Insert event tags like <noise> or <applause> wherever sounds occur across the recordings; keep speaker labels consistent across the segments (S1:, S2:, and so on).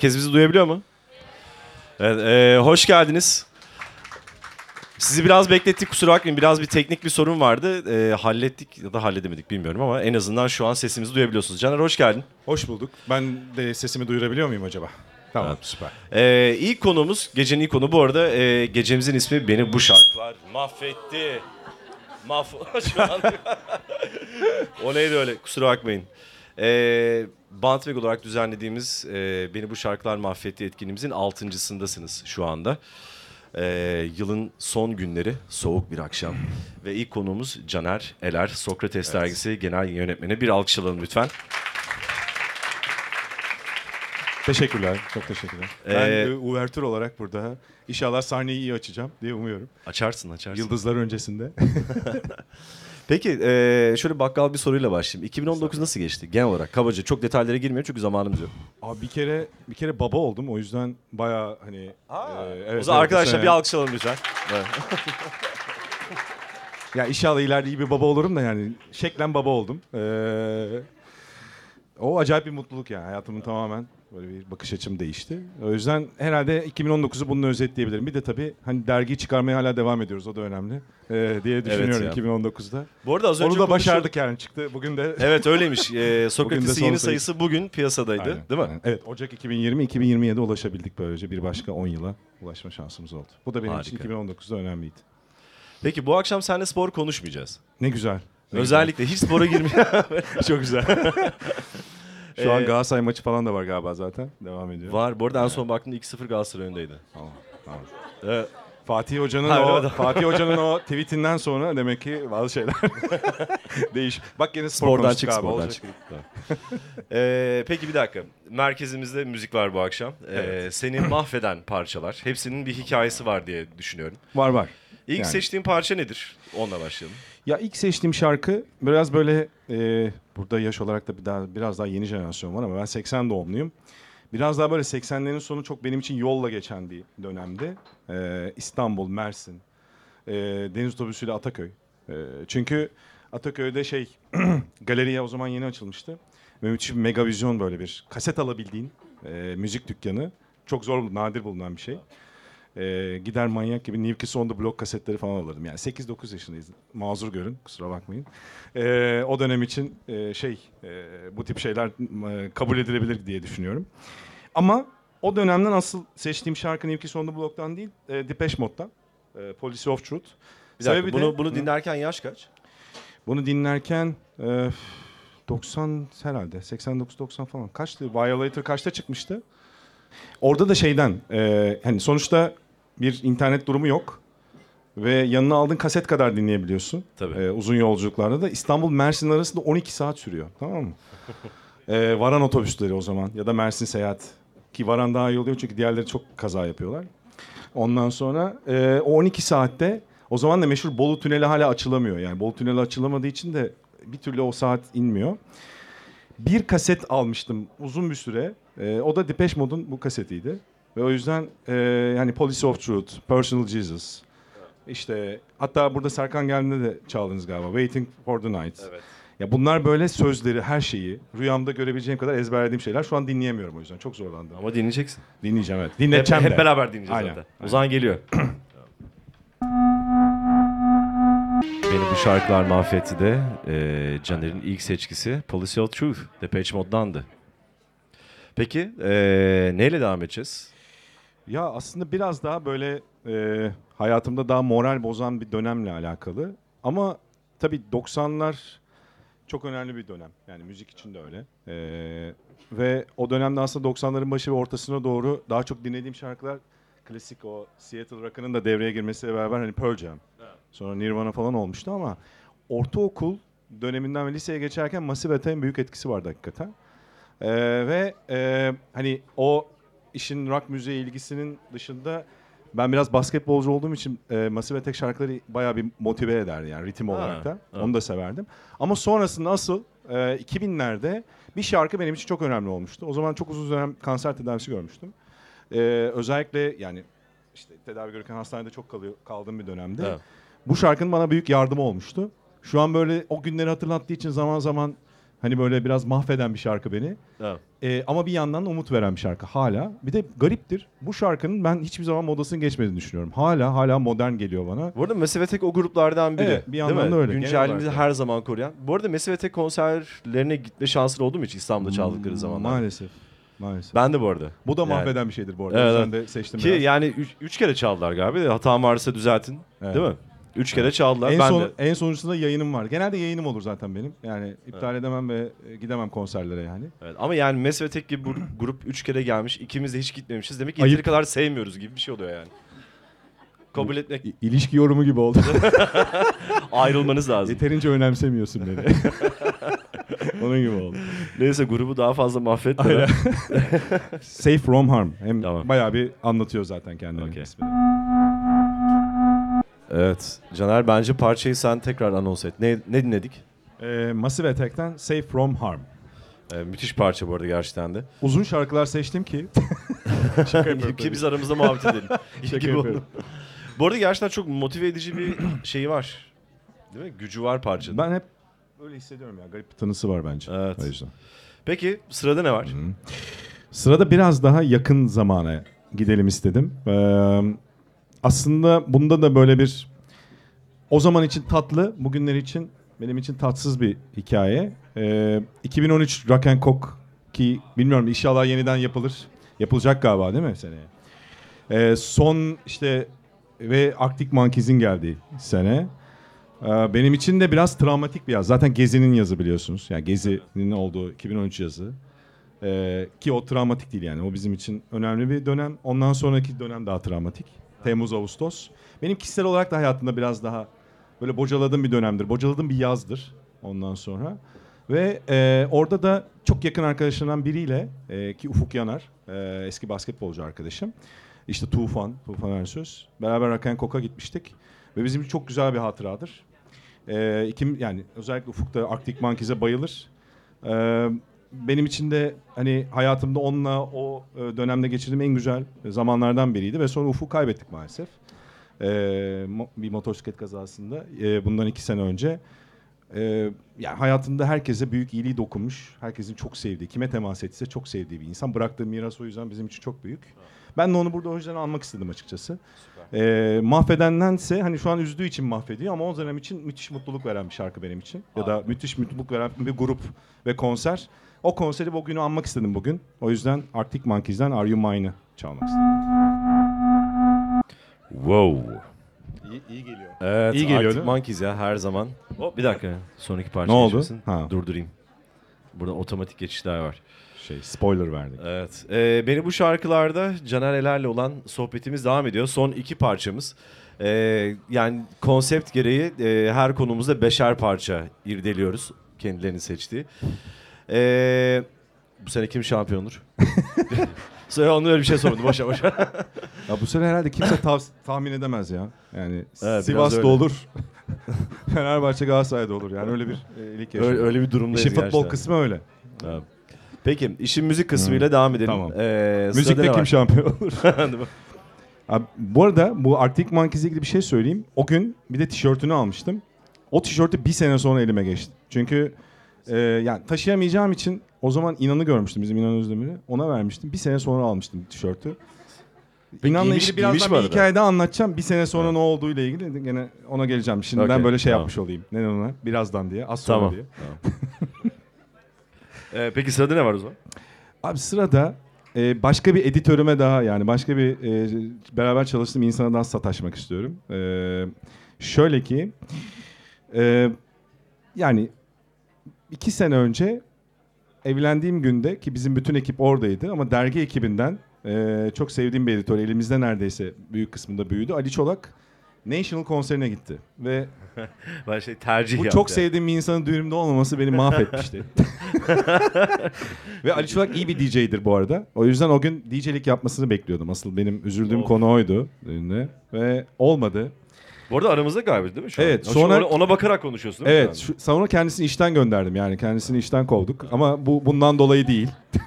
S1: Herkes bizi duyabiliyor mu? Evet, e, hoş geldiniz. Sizi biraz beklettik kusura bakmayın. Biraz bir teknik bir sorun vardı. E, hallettik ya da halledemedik bilmiyorum ama en azından şu an sesimizi duyabiliyorsunuz. Caner hoş geldin.
S2: Hoş bulduk. Ben de sesimi duyurabiliyor muyum acaba? Tamam süper.
S1: E, ilk konumuz, gecenin ilk konu bu arada e, gecemizin ismi Beni Bu Şarkılar Mahvetti. Mahv... <laughs> şu an... <laughs> o neydi öyle kusura bakmayın. E, Bantweg olarak düzenlediğimiz e, Beni Bu Şarkılar Mahvetti etkinliğimizin altıncısındasınız şu anda. E, yılın son günleri, soğuk bir akşam. Ve ilk konuğumuz Caner Eler, Sokrates Dergisi Genel Yönetmeni. Bir alkış alalım lütfen.
S2: Teşekkürler. Çok teşekkürler.
S1: Ee,
S2: ben e, uvertür olarak burada inşallah sahneyi iyi açacağım diye umuyorum.
S1: Açarsın, açarsın.
S2: Yıldızlar öncesinde. <laughs>
S1: Peki eee, şöyle bakkal bir soruyla başlayayım. 2019 nasıl geçti genel olarak? Kabaca çok detaylara girmiyor çünkü zamanımız yok.
S2: Abi bir kere bir kere baba oldum o yüzden bayağı hani e, evet,
S1: o zaman
S2: evet,
S1: arkadaşlar
S2: sene-
S1: bir alkış alalım lütfen. Evet. <laughs>
S2: Ya inşallah ileride iyi bir baba olurum da yani şeklen baba oldum. Ee, o acayip bir mutluluk yani hayatımın tamamen böyle bir bakış açım değişti. O yüzden herhalde 2019'u bununla özetleyebilirim. Bir de tabii hani dergiyi çıkarmaya hala devam ediyoruz o da önemli ee, diye düşünüyorum
S1: ya.
S2: 2019'da.
S1: Bu arada az önce
S2: Onu da
S1: konuştuk-
S2: başardık yani çıktı bugün de. <laughs>
S1: Evet öyleymiş. Sokrates'in
S2: son
S1: yeni
S2: sayısı.
S1: bugün piyasadaydı
S2: Aynen,
S1: değil mi?
S2: aynen. Evet Ocak 2020 2027'e ulaşabildik böylece bir başka 10 yıla ulaşma şansımız oldu. Bu da benim için
S1: Harika.
S2: 2019'da önemliydi.
S1: Peki bu akşam seninle spor konuşmayacağız.
S2: Ne güzel. Ne
S1: Özellikle hiç spora girmiyor.
S2: güzel. <laughs> çok güzel. <laughs> Şu an
S1: Ee,
S2: Galatasaray maçı falan da var galiba zaten. Devam ediyor.
S1: Var. Bu arada en son baktığımda 2-0 Galatasaray öndeydi.
S2: Tamam, tamam.
S1: Evet.
S2: Fatih Hoca'nın o? Fatih Hoca'nın o tweetinden sonra demek ki bazı şeyler <laughs> değiş. Bak yine spor
S1: Spordan çık,
S2: abi,
S1: spordan çık. Eee, peki bir dakika. Merkezimizde müzik var bu akşam. Eee,
S2: Evet.
S1: Seni <clears throat> mahveden parçalar. Hepsinin bir hikayesi var diye düşünüyorum.
S2: Var var.
S1: İlk
S2: Yani.
S1: seçtiğin parça nedir? Onunla başlayalım.
S2: Ya ilk seçtiğim şarkı biraz böyle e, burada yaş olarak da bir daha biraz daha yeni jenerasyon var ama ben 80 doğumluyum. Biraz daha böyle 80'lerin sonu çok benim için yolla geçen bir dönemdi. E, İstanbul, Mersin, e, deniz otobüsüyle Ataköy. E, çünkü Ataköy'de şey <clears throat> galeriye o zaman yeni açılmıştı. Ve müthiş bir megavizyon böyle bir kaset alabildiğin e, müzik dükkanı. Çok zor, nadir bulunan bir şey. Ee, gider manyak gibi New Kids on the Block kasetleri falan alırdım. Yani 8-9 yaşındayız. Mazur görün kusura bakmayın. Ee, o dönem için e, şey e, bu tip şeyler e, kabul edilebilir diye düşünüyorum. Ama o dönemden asıl seçtiğim şarkı New Kids on the Block'tan değil e, Depeche Mode'dan. E, Policy of Truth.
S1: Bir dakika,
S2: Sebebi
S1: bunu,
S2: de-
S1: bunu
S2: Hı.
S1: dinlerken yaş kaç?
S2: Bunu dinlerken e, 90 herhalde 89-90 falan. Kaçtı? Violator kaçta çıkmıştı? Orada da şeyden e, hani sonuçta bir internet durumu yok. Ve yanına aldığın kaset kadar dinleyebiliyorsun.
S1: Tabii.
S2: E, uzun yolculuklarda da İstanbul Mersin arasında 12 saat sürüyor. Tamam mı? E, varan otobüsleri o zaman ya da Mersin seyahat. Ki varan daha iyi oluyor çünkü diğerleri çok kaza yapıyorlar. Ondan sonra e, o 12 saatte o zaman da meşhur Bolu Tüneli hala açılamıyor. Yani Bolu Tüneli açılamadığı için de bir türlü o saat inmiyor. Bir kaset almıştım uzun bir süre. E, o da Depeche Mode'un bu kasetiydi. Ve o yüzden e, yani Police of Truth, Personal Jesus. İşte hatta burada Serkan geldiğinde de çaldınız galiba. Waiting for the Night.
S1: Evet.
S2: Ya bunlar böyle sözleri, her şeyi rüyamda görebileceğim kadar ezberlediğim şeyler. Şu an dinleyemiyorum o yüzden. Çok zorlandım.
S1: Ama dinleyeceksin.
S2: Dinleyeceğim evet. Dinleteceğim
S1: hep
S2: de.
S1: beraber dinleyeceğiz
S2: Aynen,
S1: zaten. O
S2: aynen.
S1: zaman geliyor. <clears throat> Beni bu şarkılar mahvetti de e, Caner'in ilk seçkisi Policy of Truth. Depeche Mode'dandı. Peki e, neyle devam edeceğiz?
S2: Ya aslında biraz daha böyle e, hayatımda daha moral bozan bir dönemle alakalı. Ama tabii 90'lar çok önemli bir dönem. Yani müzik için de öyle. E, ve o dönemde aslında 90'ların başı ve ortasına doğru daha çok dinlediğim şarkılar klasik o Seattle Rock'ının da devreye girmesiyle beraber hani Pearl Jam. Sonra Nirvana falan olmuştu ama ortaokul döneminden ve liseye geçerken Massive Attack'in büyük etkisi vardı hakikaten. Ee, ve e, hani o işin rock müziğe ilgisinin dışında ben biraz basketbolcu olduğum için e, Massive Attack şarkıları bayağı bir motive ederdi yani ritim
S1: Ha,
S2: olarak da.
S1: ha.
S2: Onu da severdim. Ama sonrasında asıl e, 2000'lerde bir şarkı benim için çok önemli olmuştu. O zaman çok uzun dönem kanser tedavisi görmüştüm. E, özellikle yani işte tedavi görürken hastanede çok kalıyor, kaldığım bir dönemde.
S1: Evet.
S2: Bu şarkının bana büyük yardımı olmuştu. Şu an böyle o günleri hatırlattığı için zaman zaman Hani böyle biraz mahveden bir şarkı beni.
S1: Ha.
S2: Ee, ama bir yandan da umut veren bir şarkı hala. Bir de gariptir. Bu şarkının ben hiçbir zaman modasını geçmediğini düşünüyorum. Hala hala modern geliyor bana.
S1: Bu arada Massive Attack o gruplardan biri.
S2: Evet, bir yandan da öyle,
S1: Güncelliğimizi her zaman koruyan. Bu arada Massive Attack konserlerine gitme şansın oldu mu hiç İstanbul'da çaldıkları zamanlar?
S2: Maalesef. Maalesef.
S1: Ben de bu arada.
S2: Bu da
S1: Yani-
S2: mahveden bir şeydir bu arada.
S1: Evet,
S2: yüzden de seçtim
S1: Ki
S2: biraz.
S1: yani üç, üç kere çaldılar galiba. Hatam varsa düzeltin.
S2: Evet.
S1: Değil mi? Üç kere çaldılar.
S2: en
S1: ben
S2: son
S1: de.
S2: en sonuncusunda yayınım var. Genelde yayınım olur zaten benim. Yani iptal edemem ve e, gidemem konserlere yani.
S1: Evet, ama yani Massive Attack gibi bu <clears throat> grup üç kere gelmiş. ikimiz de hiç gitmemişiz. Demek ki yeteri kadar sevmiyoruz gibi bir şey oluyor yani. Kabul etmek,
S2: İ- ilişki yorumu gibi oldu. <laughs>
S1: ayrılmanız lazım.
S2: Yeterince önemsemiyorsun beni. <laughs> Onun gibi oldu.
S1: Neyse grubu daha fazla mahvetmeden. <laughs>
S2: Safe from harm. Hem
S1: Tamam.
S2: bayağı bir anlatıyor zaten kendini.
S1: Okey. Evet. Caner bence parçayı sen tekrar anons et. Ne, ne dinledik?
S2: Ee, Massive Attack'ten Safe from harm.
S1: Ee, müthiş parça bu arada gerçekten de.
S2: Uzun şarkılar seçtim ki. <laughs> Şaka yapıyorum
S1: Ki biz aramızda muhabbet edelim. <laughs>
S2: Şaka yapıyorum.
S1: Bu arada gerçekten çok motive edici bir <clears throat> şeyi var. Değil mi? Gücü var parçanın.
S2: Ben hep öyle hissediyorum ya. Garip bir tanısı var bence.
S1: Evet.
S2: O yüzden.
S1: Peki sırada ne var?
S2: Sırada biraz daha yakın zamana gidelim istedim. Ee, aslında bunda da böyle bir o zaman için tatlı, bugünler için benim için tatsız bir hikaye. Ee, 2013 Rock and Coke ki bilmiyorum inşallah yeniden yapılır. Yapılacak galiba değil mi seneye? Ee, son işte ve Arctic Monkeys'in geldiği sene. Ee, benim için de biraz travmatik bir yaz. Zaten Gezi'nin yazı biliyorsunuz. Yani Gezi'nin olduğu 2013 yazı. Ee, ki o travmatik değil yani. O bizim için önemli bir dönem. Ondan sonraki dönem daha travmatik. Temmuz, Ağustos. Benim kişisel olarak da hayatımda biraz daha böyle bocaladığım bir dönemdir. Bocaladığım bir yazdır ondan sonra. Ve e, orada da çok yakın arkadaşlarımdan biriyle e, ki Ufuk Yanar, e, eski basketbolcu arkadaşım. İşte Tufan, Tufan Ersöz. Beraber Rock and Coke'a gitmiştik. Ve bizim çok güzel bir hatıradır. E, ikim, yani özellikle Ufuk da Arctic Monkeys'e bayılır. E, benim için de hani hayatımda onunla o e, dönemde geçirdiğim en güzel zamanlardan biriydi ve sonra Ufuk'u kaybettik maalesef. E, mo- bir motosiklet kazasında e, bundan iki sene önce. E, yani hayatında herkese büyük iyiliği dokunmuş, herkesin çok sevdiği, kime temas etse çok sevdiği bir insan. Bıraktığı miras o yüzden bizim için çok büyük. Ben de onu burada o yüzden almak istedim açıkçası. E, mahvedendense hani şu an üzdüğü için mahvediyor ama o dönem için müthiş mutluluk veren bir şarkı benim için. Ya da müthiş mutluluk veren bir grup ve konser. O konseri bugünü anmak istedim bugün. O yüzden Arctic Monkeys'den Are You Mine'ı çalmak istedim.
S1: Wow.
S2: İyi, iyi geliyor.
S1: Evet,
S2: İyi geliyor
S1: Arctic? Monkeys ya her zaman. Hop bir dakika. Sonraki parça
S2: Ne oldu? Ha.
S1: Durdurayım. Burada otomatik geçişler var.
S2: Şey spoiler verdik.
S1: Evet. Ee, beni bu şarkılarda Caner Eler'le olan sohbetimiz devam ediyor. Son iki parçamız. Ee, yani konsept gereği e, her konumuzda beşer parça irdeliyoruz. Kendilerinin seçtiği. Ee, bu sene kim şampiyon olur? <laughs> Sonra onu öyle bir şey sordu boşa boşa. <laughs>
S2: Ya bu sene herhalde kimse tav- tahmin edemez ya. Yani
S1: biraz
S2: Sivas'ta
S1: öyle.
S2: olur. <laughs> Fenerbahçe Galatasaray'da olur. Yani öyle bir e, lig yaşıyor.
S1: öyle, öyle bir durumdayız
S2: İşin futbol
S1: gerçekten.
S2: kısmı öyle.
S1: Evet. Peki işin müzik kısmıyla devam edelim.
S2: Tamam.
S1: Ee, sırada
S2: Müzikte
S1: ne
S2: kim
S1: var?
S2: şampiyon olur? Abi, bu arada bu Arctic Monkeys'le ilgili bir şey söyleyeyim. O gün bir de tişörtünü almıştım. O tişörtü bir sene sonra elime geçti. Çünkü e, yani taşıyamayacağım için o zaman İnan'ı görmüştüm bizim İnan Özdemir'i. Ona vermiştim. Bir sene sonra almıştım tişörtü. İnan'la
S1: giymiş-
S2: ilgili
S1: giymiş
S2: birazdan bir
S1: arada?
S2: hikaye daha anlatacağım. Bir sene sonra ne olduğuyla ilgili gene ona geleceğim. Şimdiden
S1: Okey,
S2: böyle şey
S1: tamam.
S2: yapmış olayım. Ne ona? Birazdan diye. Az sonra
S1: Tamam.
S2: diye. <laughs>
S1: Ee, peki sırada ne var o zaman?
S2: Abi sırada e, başka bir editörüme daha yani başka bir e, beraber çalıştığım insana daha sataşmak istiyorum. E, şöyle ki e, yani iki sene önce evlendiğim günde ki bizim bütün ekip oradaydı ama dergi ekibinden e, çok sevdiğim bir editör elimizde neredeyse büyük kısmında büyüdü. Ali Çolak National konserine gitti ve <laughs>
S1: Ben şey tercih
S2: bu
S1: yaptı.
S2: çok sevdiğim bir insanın düğünümde olmaması beni mahvetmişti. <laughs> <laughs> Ve Ali Çolak iyi bir DJ'dir bu arada. O yüzden o gün DJ'lik yapmasını bekliyordum. Asıl benim üzüldüğüm
S1: Of.
S2: konu oydu düğünde. Ve olmadı.
S1: Bu arada aramızda galiba değil mi şu
S2: Evet,
S1: an?
S2: sonra-
S1: Ona, ona bakarak konuşuyorsun değil mi
S2: Evet,
S1: şu an?
S2: şu, sonra kendisini işten gönderdim yani. Kendisini işten kovduk. Ama bu bundan dolayı değil. <laughs>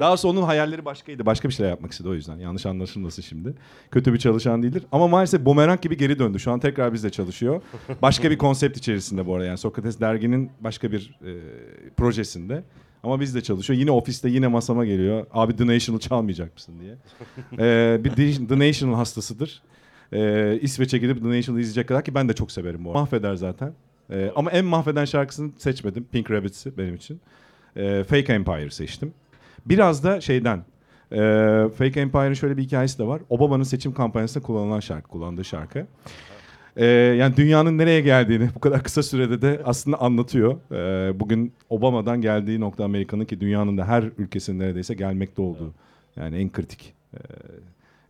S2: Daha sonra onun hayalleri başkaydı. Başka bir şeyler yapmak istedi o yüzden. Yanlış anlaşılmasın şimdi. Kötü bir çalışan değildir. Ama maalesef bumerang gibi geri döndü. Şu an tekrar bizle çalışıyor. Başka bir konsept içerisinde bu arada. Yani Sokrates derginin başka bir e, projesinde. Ama bizle çalışıyor. Yine ofiste yine masama geliyor. Abi The National çalmayacak mısın diye. Ee, <laughs> bir The- The National hastasıdır. Ee, İsveç'e gidip The National'ı izleyecek kadar ki ben de çok severim bu arada. Mahveder zaten. Ee, ama en mahveden şarkısını seçmedim. Pink Rabbits'i benim için. Ee, Fake Empire seçtim. Biraz da şeyden. e, Fake Empire'ın şöyle bir hikayesi de var. Obama'nın seçim kampanyasında kullanılan şarkı, kullandığı şarkı. Ee, yani dünyanın nereye geldiğini bu kadar kısa sürede de aslında anlatıyor. Ee, bugün Obama'dan geldiği nokta Amerika'nın ki dünyanın da her ülkesinin neredeyse gelmekte olduğu. Yani en kritik. Ee,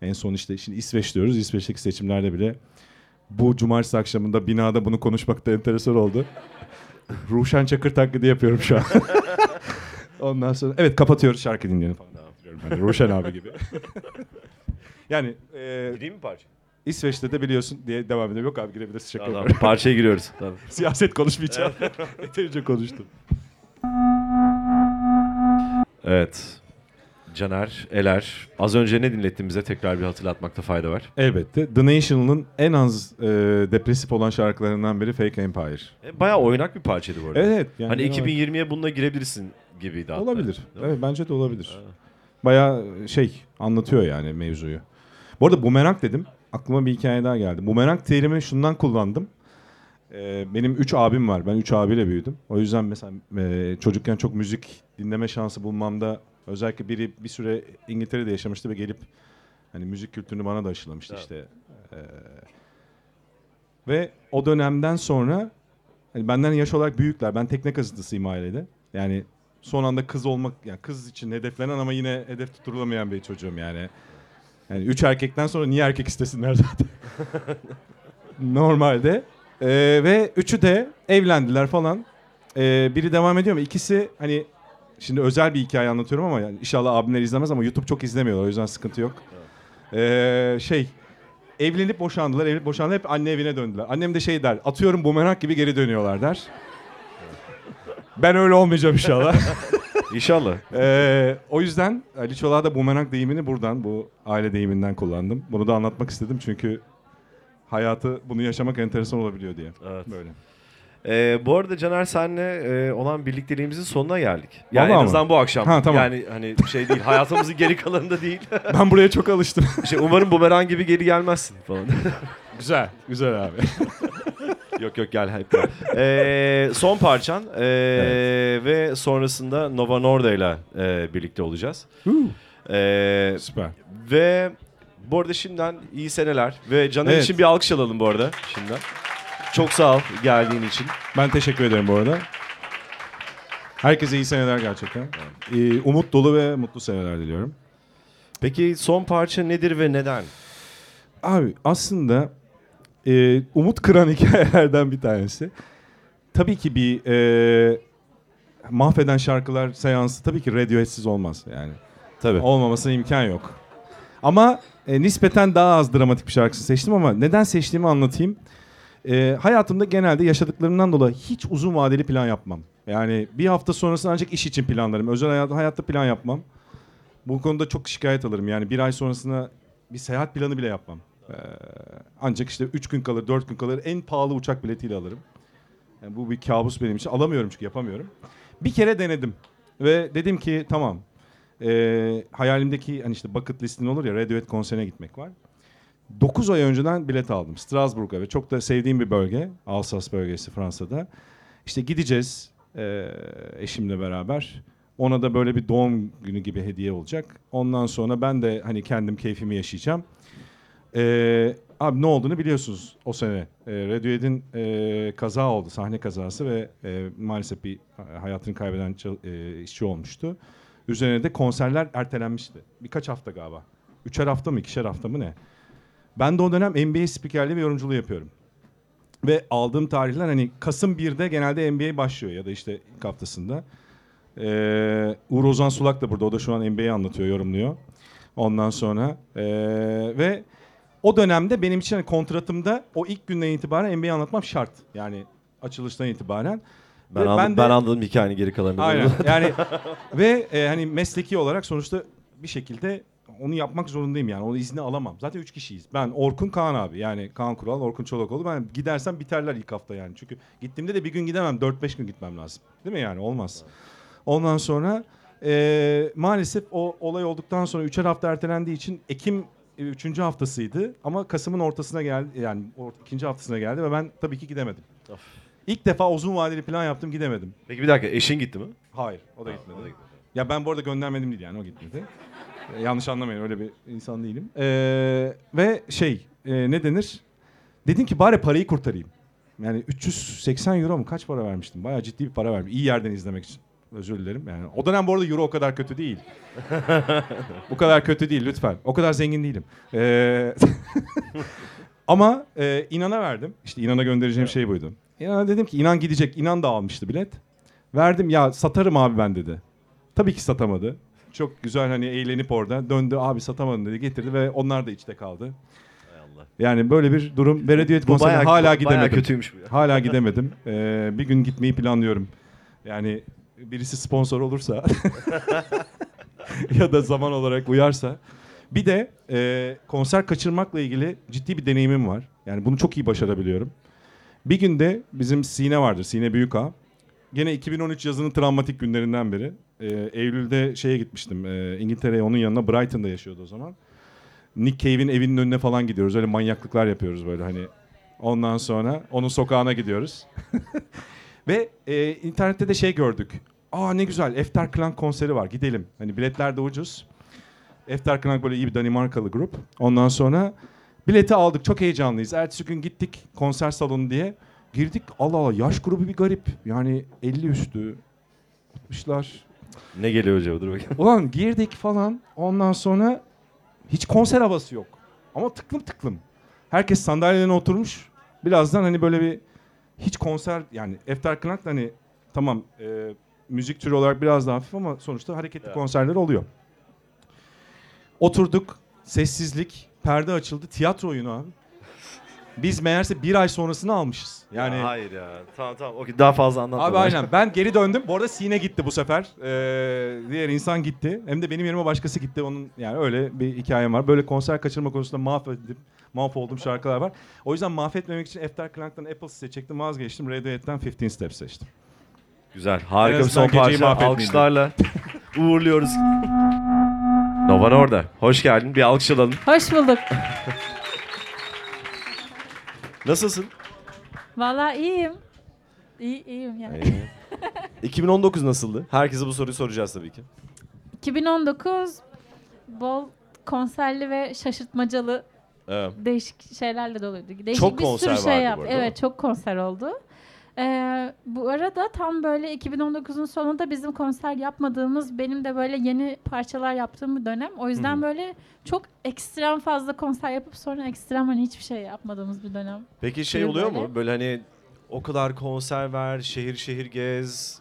S2: en son işte şimdi İsveç diyoruz. İsveç'teki seçimlerde bile bu cumartesi akşamında binada bunu konuşmak da enteresan oldu. <laughs> Ruşen Çakır taklidi yapıyorum şu an. <laughs> Ondan sonra evet kapatıyoruz şarkı dinleyelim falan. Diyorum ben de, Ruşen abi gibi. <laughs> yani e,
S1: Gireyim mi parça?
S2: İsveç'te de biliyorsun diye devam ediyor. Yok abi girebilirsin şaka
S1: Tamam,
S2: yapıyorum.
S1: parçaya giriyoruz. Tamam.
S2: Siyaset konuşmayacağım. Yeterince konuştum.
S1: Evet. Caner, Eler. Az önce ne dinlettin bize tekrar bir hatırlatmakta fayda var.
S2: Elbette. The National'ın en az e, depresif olan şarkılarından biri Fake Empire.
S1: E, bayağı oynak bir parçaydı bu arada.
S2: Evet. Yani
S1: hani
S2: genel olarak-
S1: 2020'ye bununla girebilirsin gibiydi hatta.
S2: Olabilir. Evet bence de olabilir.
S1: Ha.
S2: Bayağı şey anlatıyor yani mevzuyu. Bu arada bumerang dedim. Aklıma bir hikaye daha geldi. Bumerang terimi şundan kullandım. Ee, benim üç abim var. Ben üç abiyle büyüdüm. O yüzden mesela e, çocukken çok müzik dinleme şansı bulmamda özellikle biri bir süre İngiltere'de yaşamıştı ve gelip hani müzik kültürünü bana da aşılamıştı
S1: Evet.
S2: işte. Ee, ve o dönemden sonra hani benden yaş olarak büyükler. Ben tekne kazıntısıyım ailede. Yani son anda kız olmak yani kız için hedeflenen ama yine hedef tutturulamayan bir çocuğum yani. Yani üç erkekten sonra niye erkek istesinler zaten. <laughs> Normalde. Ee, ve üçü de evlendiler falan. Ee, biri devam ediyor ama ikisi hani şimdi özel bir hikaye anlatıyorum ama yani inşallah abimler izlemez ama YouTube çok izlemiyorlar o yüzden sıkıntı yok. Ee, şey evlenip boşandılar, evlenip boşandılar hep anne evine döndüler. Annem de şey der, atıyorum bumerang gibi geri dönüyorlar der. Ben öyle olmayacağım inşallah. <laughs>
S1: İnşallah.
S2: Ee, o yüzden Ali Çolak'a da bumerang deyimini buradan, bu aile deyiminden kullandım. Bunu da anlatmak istedim çünkü hayatı bunu yaşamak enteresan olabiliyor diye.
S1: Evet.
S2: Böyle.
S1: Ee, bu arada Caner senle e, olan birlikteliğimizin sonuna geldik. Yani
S2: Vallahi
S1: en azından bu akşam.
S2: Ha, tamam.
S1: Yani hani şey değil. Hayatımızın geri kalanında değil. <laughs>
S2: Ben buraya çok alıştım. <laughs>
S1: şey, umarım bumerang gibi geri gelmezsin falan. <laughs>
S2: güzel, güzel abi.
S1: yok yok gel hep gel. Ee, son parçan ee, ve sonrasında Nova Norda ile ee, birlikte olacağız. Ee,
S2: Süper.
S1: ve bu arada şimdiden iyi seneler ve Caner
S2: Evet.
S1: için bir alkış alalım bu arada şimdiden. Çok sağ ol geldiğin için.
S2: Ben teşekkür ederim bu arada. Herkese iyi seneler gerçekten. Ee, umut dolu ve mutlu seneler diliyorum.
S1: Peki son parça nedir ve neden?
S2: Abi aslında e, umut kıran <laughs> hikayelerden bir tanesi. Tabii ki bir e, mahveden şarkılar seansı tabii ki Radiohead'siz olmaz yani.
S1: Tabii.
S2: Olmamasına imkan yok. Ama e, nispeten daha az dramatik bir şarkısını seçtim ama neden seçtiğimi anlatayım. E, hayatımda genelde yaşadıklarımdan dolayı hiç uzun vadeli plan yapmam. Yani bir hafta sonrasını ancak iş için planlarım. Özel hayat, hayatta plan yapmam. Bu konuda çok şikayet alırım. Yani bir ay sonrasına bir seyahat planı bile yapmam. Ee, ancak işte 3 gün kalır, 4 gün kalır. En pahalı uçak biletiyle alırım. Yani bu bir kabus benim için. Alamıyorum çünkü yapamıyorum. Bir kere denedim. Ve dedim ki tamam. Ee, hayalimdeki hani işte bucket listin olur ya Radiohead konserine gitmek var. 9 ay önceden bilet aldım Strasbourg'a ve çok da sevdiğim bir bölge. Alsace bölgesi Fransa'da. İşte gideceğiz ee, eşimle beraber. Ona da böyle bir doğum günü gibi hediye olacak. Ondan sonra ben de hani kendim keyfimi yaşayacağım. Ee, abi ne olduğunu biliyorsunuz o sene. Ee, Radiohead'in e, kaza oldu, sahne kazası ve e, maalesef bir e, hayatını kaybeden e, işçi olmuştu. Üzerine de konserler ertelenmişti. Birkaç hafta galiba. Üçer hafta mı, ikişer hafta mı ne? Ben de o dönem NBA spikerliği ve yorumculuğu yapıyorum. Ve aldığım tarihler hani Kasım 1'de genelde NBA başlıyor ya da işte ilk haftasında. Ee, Uğur Ozan Sulak da burada. O da şu an NBA'yi anlatıyor, yorumluyor. Ondan sonra ee, ve o dönemde benim için hani kontratımda o ilk günden itibaren NBA anlatmam şart. Yani açılıştan itibaren.
S1: Ben,
S2: Ve
S1: anladım,
S2: ben
S1: ben,
S2: de-
S1: anladım hikayenin geri kalanını.
S2: Aynen. Yani ve e, hani mesleki olarak sonuçta bir şekilde onu yapmak zorundayım yani. O izni alamam. Zaten üç kişiyiz. Ben Orkun Kaan abi. Yani Kaan Kural, Orkun Çolakoğlu. Ben gidersem biterler ilk hafta yani. Çünkü gittiğimde de bir gün gidemem. 4-5 gün gitmem lazım. Değil mi yani? Olmaz. Ondan sonra e, maalesef o olay olduktan sonra üçer hafta ertelendiği için Ekim üçüncü haftasıydı. Ama Kasım'ın ortasına geldi. Yani or- ikinci haftasına geldi ve ben tabii ki gidemedim.
S1: Of.
S2: İlk defa uzun vadeli plan yaptım gidemedim.
S1: Peki bir dakika eşin gitti mi?
S2: Hayır o da gitmedi.
S1: o da gitmedi.
S2: Ya ben bu arada göndermedim değil yani o gitmedi. <laughs> Yanlış anlamayın öyle bir insan değilim. Ee, ve şey e, ne denir? Dedim ki bari parayı kurtarayım. Yani 380 euro mu kaç para vermiştim? Bayağı ciddi bir para vermiştim. İyi yerden izlemek için. Özür dilerim. Yani o dönem bu arada euro o kadar kötü değil. <laughs> bu kadar kötü değil lütfen. O kadar zengin değilim. Ee, <laughs> ama e, inana verdim. İşte inana göndereceğim şey buydu. İnana dedim ki inan gidecek. İnan da almıştı bilet. Verdim ya satarım abi ben dedi. Tabii ki satamadı. Çok güzel hani eğlenip orada döndü abi satamadım dedi getirdi ve onlar da içte kaldı.
S1: Allah.
S2: Yani böyle bir durum. Berediyet
S1: Bu
S2: konserine
S1: bayağı,
S2: hala
S1: bayağı
S2: gidemedim.
S1: kötüymüş bu ya.
S2: Hala <laughs> gidemedim. Ee, bir gün gitmeyi planlıyorum. Yani birisi sponsor olursa <laughs> ya da zaman olarak uyarsa. Bir de e, konser kaçırmakla ilgili ciddi bir deneyimim var. Yani bunu çok iyi başarabiliyorum. Bir günde bizim Sine vardır, Sine Büyükağa. Gene 2013 yazının travmatik günlerinden biri. Ee, Eylül'de şeye gitmiştim. Ee, İngiltere'ye onun yanına Brighton'da yaşıyordu o zaman. Nick Cave'in evinin önüne falan gidiyoruz. Öyle manyaklıklar yapıyoruz böyle hani. Ondan sonra onun sokağına gidiyoruz. <laughs> Ve e, internette de şey gördük. Aa ne güzel Efterklang konseri var gidelim. Hani biletler de ucuz. Efterklang böyle iyi bir Danimarkalı grup. Ondan sonra bileti aldık çok heyecanlıyız. Ertesi gün gittik konser salonu diye. Girdik Allah Allah yaş grubu bir garip. Yani 50 üstü. 60'lar.
S1: Ne geliyor acaba dur bakayım.
S2: Ulan girdik falan. Ondan sonra hiç konser havası yok. Ama tıklım tıklım. Herkes sandalyelerine oturmuş. Birazdan hani böyle bir hiç konser yani Efterklang da hani tamam e, müzik türü olarak biraz daha hafif ama sonuçta hareketli
S1: Evet.
S2: konserler oluyor. Oturduk. Sessizlik. Perde açıldı. Tiyatro oyunu abi. Biz meğerse bir ay sonrasını almışız. Yani
S1: Ya hayır ya. Tamam tamam. Okey daha fazla anlatma.
S2: Abi aynen. Ben geri döndüm. Bu arada Sine gitti bu sefer. Ee, diğer insan gitti. Hem de benim yerime başkası gitti. Onun yani öyle bir hikayem var. Böyle konser kaçırma konusunda mahvedip mahvoldum şarkılar var. O yüzden mahvetmemek için Efterklang'dan Apple seçecektim. Vazgeçtim. Radiohead'den 15 Steps seçtim.
S1: Güzel. Harika
S2: En
S1: bir son
S2: geceyi
S1: parça.
S2: mahvetmeyeyim
S1: Alkışlarla <laughs> uğurluyoruz. Novan orada. Hoş geldin. Bir alkış alalım.
S3: Hoş bulduk. <laughs>
S1: Nasılsın?
S3: Vallahi iyiyim. İyi, iyiyim yani.
S1: 2019 <laughs> nasıldı? Herkese bu soruyu soracağız tabii ki.
S3: 2019 bol konserli ve şaşırtmacalı
S1: Evet.
S3: değişik şeylerle doluydu. Değişik
S1: Çok
S3: bir
S1: konser
S3: sürü şey
S1: vardı bu arada, değil?
S3: Evet çok konser oldu. Ee, bu arada tam böyle 2019'un sonunda bizim konser yapmadığımız benim de böyle yeni parçalar yaptığım bir dönem. O yüzden
S1: Hı
S3: böyle çok ekstrem fazla konser yapıp sonra ekstrem hani hiçbir şey yapmadığımız bir dönem.
S1: Peki şey oluyor
S3: böyle.
S1: mu? Böyle hani o kadar konser ver, şehir şehir gez,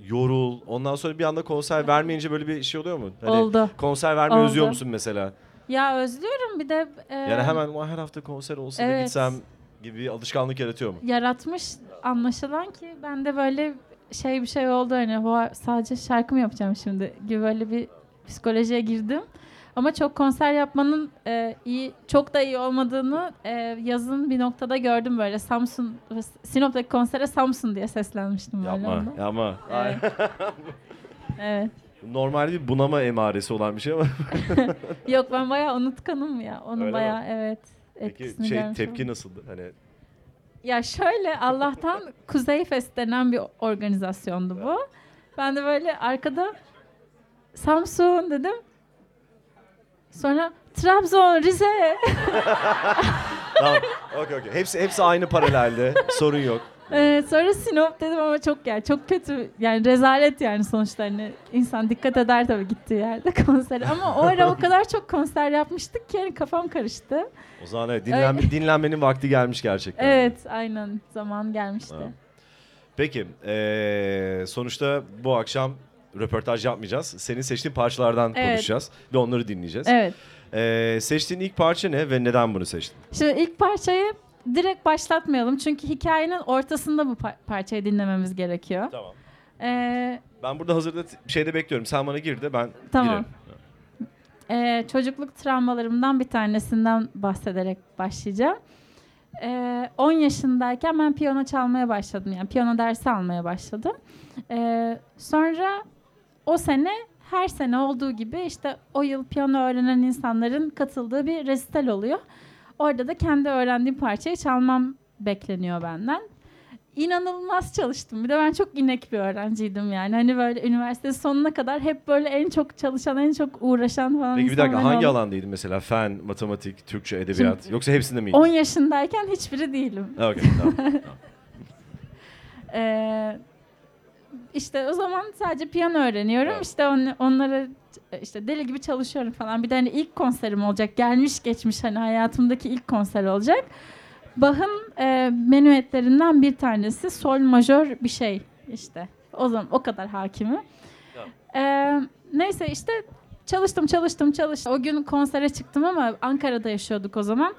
S1: yorul. Ondan sonra bir anda konser vermeyince böyle bir şey oluyor mu? Hani
S3: Oldu.
S1: Konser vermeyi
S3: Oldu.
S1: özlüyor musun mesela?
S3: Ya özlüyorum bir de e,
S1: Yani hemen "Ulan her hafta konser olsa da
S3: evet.
S1: gitsem gibi bir alışkanlık yaratıyor mu?
S3: yaratmış anlaşılan ki ben de böyle şey bir şey oldu hani "Vay, sadece şarkı mı yapacağım şimdi gibi böyle bir psikolojiye girdim. Ama çok konser yapmanın e, iyi çok da iyi olmadığını e, yazın bir noktada gördüm böyle Samsun Sinop'taki konsere Samsun diye seslenmiştim böyle.
S1: Yapma, yapma.
S3: Evet. <laughs> evet.
S1: Normal bir bunama emaresi olan bir şey ama. <laughs>
S3: Yok ben bayağı unutkanım ya. Onu
S1: Öyle mi?
S3: bayağı evet.
S1: Peki
S3: etkisini
S1: şey
S3: görmüş
S1: tepki
S3: oldum.
S1: nasıldı? Hani
S3: Ya şöyle Allah'tan <laughs> Kuzey Fest denen bir organizasyondu bu. Ben de böyle arkada Samsun dedim. Sonra Trabzon, Rize. <laughs>
S1: tamam. Okey okey. Hepsi hepsi aynı paralelde. Sorun yok.
S3: Ee, sonra Sinop dedim ama çok yani çok kötü yani rezalet yani sonuçta hani insan dikkat eder tabii gittiği yerde <laughs> konsere ama o ara o kadar çok konser yapmıştık ki yani kafam karıştı.
S1: O zaman evet, dinlenme, dinlenmenin vakti gelmiş gerçekten.
S3: Evet aynen zaman gelmişti.
S1: Ha. Peki eee, sonuçta bu akşam röportaj yapmayacağız. Senin seçtiğin parçalardan
S3: Evet.
S1: konuşacağız ve onları dinleyeceğiz.
S3: Evet.
S1: Eee, seçtiğin ilk parça ne ve neden bunu seçtin?
S3: Şimdi ilk parçayı direkt başlatmayalım çünkü hikayenin ortasında bu par- parçayı dinlememiz gerekiyor.
S1: Tamam.
S3: Ee,
S1: Ben burada hazırda t- şeyde bekliyorum. Sen bana gir de ben
S3: Tamam.
S1: girerim.
S3: Ee, çocukluk travmalarımdan bir tanesinden bahsederek başlayacağım. Ee, 10 yaşındayken ben piyano çalmaya başladım. Yani piyano dersi almaya başladım. Ee, sonra o sene her sene olduğu gibi işte o yıl piyano öğrenen insanların katıldığı bir resital oluyor. Orada da kendi öğrendiğim parçayı çalmam bekleniyor benden. İnanılmaz çalıştım. Bir de ben çok inek bir öğrenciydim yani. Hani böyle üniversite sonuna kadar hep böyle en çok çalışan, en çok uğraşan falan
S1: Peki bir dakika hangi
S3: oldu.
S1: alandaydın mesela? Fen, matematik, Türkçe, edebiyat. Yoksa hepsinde miydin?
S3: 10 yaşındayken hiçbiri değilim.
S1: Ha, okey, tamam. <laughs>
S3: Ee, işte o zaman sadece piyano öğreniyorum.
S1: Evet.
S3: İşte on, onlara işte deli gibi çalışıyorum falan. Bir de hani ilk konserim olacak. Gelmiş geçmiş hani hayatımdaki ilk konser olacak. Bach'ın e, menüetlerinden bir tanesi sol majör bir şey işte. O zaman o kadar hakimi.
S1: Tamam.
S3: Ee, neyse işte çalıştım çalıştım çalıştım. O gün konsere çıktım ama Ankara'da yaşıyorduk o zaman.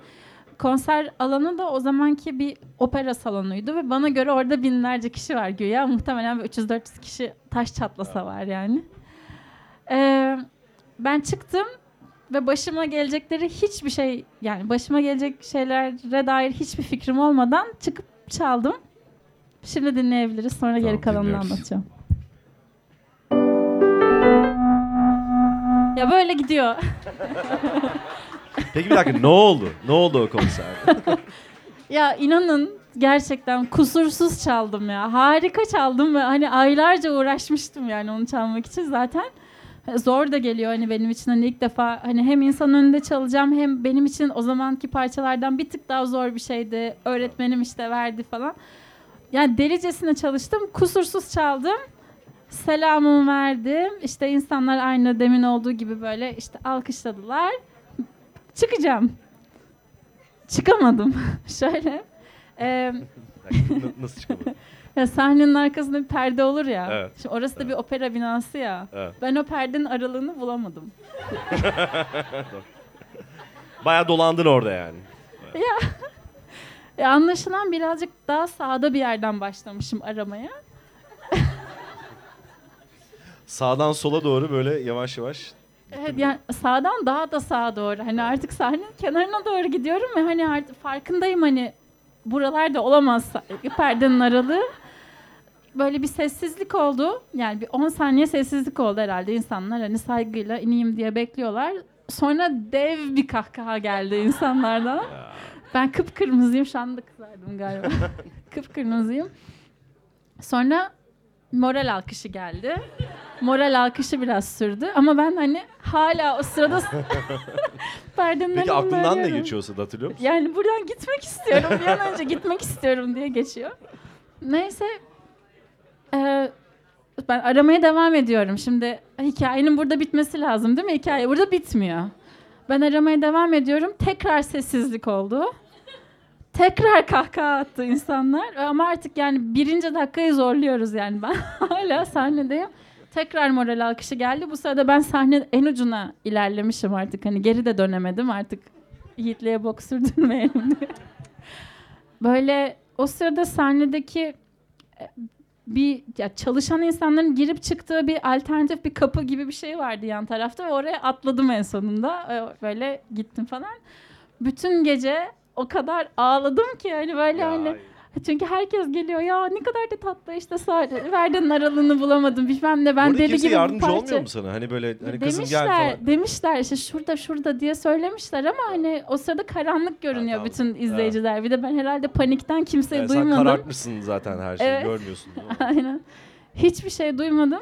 S3: Konser alanı da o zamanki bir opera salonuydu ve bana göre orada binlerce kişi var güya. Muhtemelen bir 300-400 kişi taş çatlasa var yani. Ee, ben çıktım ve başıma gelecekleri hiçbir şey yani başıma gelecek şeylere dair hiçbir fikrim olmadan çıkıp çaldım. Şimdi dinleyebiliriz. Sonra
S1: Tamam,
S3: geri kalanını
S1: dinliyoruz.
S3: anlatacağım. Ya böyle gidiyor. <laughs>
S1: Peki bir dakika ne oldu? Ne oldu o konserde? <laughs>
S3: Ya inanın gerçekten kusursuz çaldım ya. Harika çaldım ve hani aylarca uğraşmıştım yani onu çalmak için zaten. Zor da geliyor hani benim için hani ilk defa hani hem insan önünde çalacağım hem benim için o zamanki parçalardan bir tık daha zor bir şeydi. Öğretmenim işte verdi falan. Yani delicesine çalıştım. Kusursuz çaldım. Selamımı verdim. İşte insanlar aynı demin olduğu gibi böyle işte alkışladılar. Çıkacağım. Çıkamadım. <laughs> Şöyle. e,
S1: Nasıl çıkamadın? <laughs>
S3: ya sahnenin arkasında bir perde olur ya.
S1: Evet.
S3: Şimdi orası da bir opera binası ya.
S1: Evet.
S3: Ben o perdenin aralığını bulamadım. <laughs>
S1: Bayağı dolandın orada yani.
S3: E, anlaşılan birazcık daha sağda bir yerden başlamışım aramaya.
S1: Sağdan sola doğru böyle yavaş yavaş.
S3: Evet yani sağdan daha da sağa doğru. Hani artık sahnenin kenarına doğru gidiyorum ve hani artık farkındayım hani buralarda olamaz perdenin aralığı. Böyle bir sessizlik oldu. Yani bir 10 saniye sessizlik oldu herhalde. İnsanlar hani saygıyla ineyim diye bekliyorlar. Sonra dev bir kahkaha geldi insanlardan. Ben kıpkırmızıyım. Şu anda kızardım galiba. <laughs> kıpkırmızıyım. Sonra moral alkışı geldi. Moral alkışı biraz sürdü. Ama ben hani hala o sırada <laughs> perdenin
S1: Peki aklından ne geçiyorsa da hatırlıyor musun?
S3: Yani buradan gitmek istiyorum. Bir an önce gitmek istiyorum diye geçiyor. Neyse. Ee, ben aramaya devam ediyorum. Şimdi hikayenin burada bitmesi lazım değil mi? Hikaye burada bitmiyor. Ben aramaya devam ediyorum. Tekrar sessizlik oldu. Tekrar kahkaha attı insanlar. Ama artık yani birinci dakikayı zorluyoruz yani. Ben <laughs> hala sahnedeyim. Tekrar moral alkışı geldi. Bu sırada ben sahne en ucuna ilerlemişim artık. Hani geri de dönemedim artık. Yiğitliğe bok sürdürmeyelim diye. Böyle o sırada sahnedeki e, bir ya çalışan insanların girip çıktığı bir alternatif bir kapı gibi bir şey vardı yan tarafta ve oraya atladım en sonunda. Böyle gittim falan. Bütün gece o kadar ağladım ki hani böyle
S1: Ya,
S3: hani çünkü herkes geliyor ya ne kadar da tatlı işte sa- verdiğin aralığını bulamadım bilmem ne ben
S1: Orada
S3: deli gibi
S1: yardımcı
S3: parça-
S1: olmuyor mu sana? Hani böyle hani kızım
S3: demişler,
S1: gel falan.
S3: demişler işte şurada şurada diye söylemişler ama hani o sırada karanlık görünüyor
S1: tamam.
S3: bütün izleyiciler. Bir de ben herhalde panikten kimseyi
S1: Yani sen
S3: duymadım.
S1: karartmışsın zaten her şeyi
S3: Evet.
S1: görmüyorsun. <laughs>
S3: Aynen. Hiçbir şey duymadım.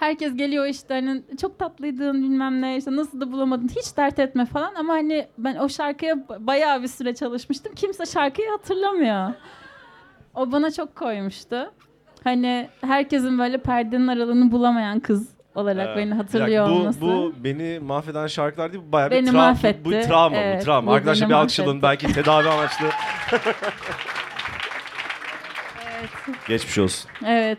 S3: Herkes geliyor işte hani çok tatlıydın bilmem ne işte nasıl da bulamadın hiç dert etme falan ama hani ben o şarkıya ba- bayağı bir süre çalışmıştım. Kimse şarkıyı hatırlamıyor. O bana çok koymuştu. Hani herkesin böyle perdenin aralığını bulamayan kız olarak
S1: Evet.
S3: beni
S1: Bir
S3: hatırlıyor
S1: bu,
S3: olması.
S1: Bu beni mahveden şarkılar değil, bu bayağı bir
S3: Beni
S1: travma.
S3: mahvetti.
S1: Bu travma
S3: Evet,
S1: bu travma.
S3: bu
S1: Arkadaşlar bir alkışlayalım belki tedavi <laughs> amaçlı. Geçmiş olsun.
S3: Evet.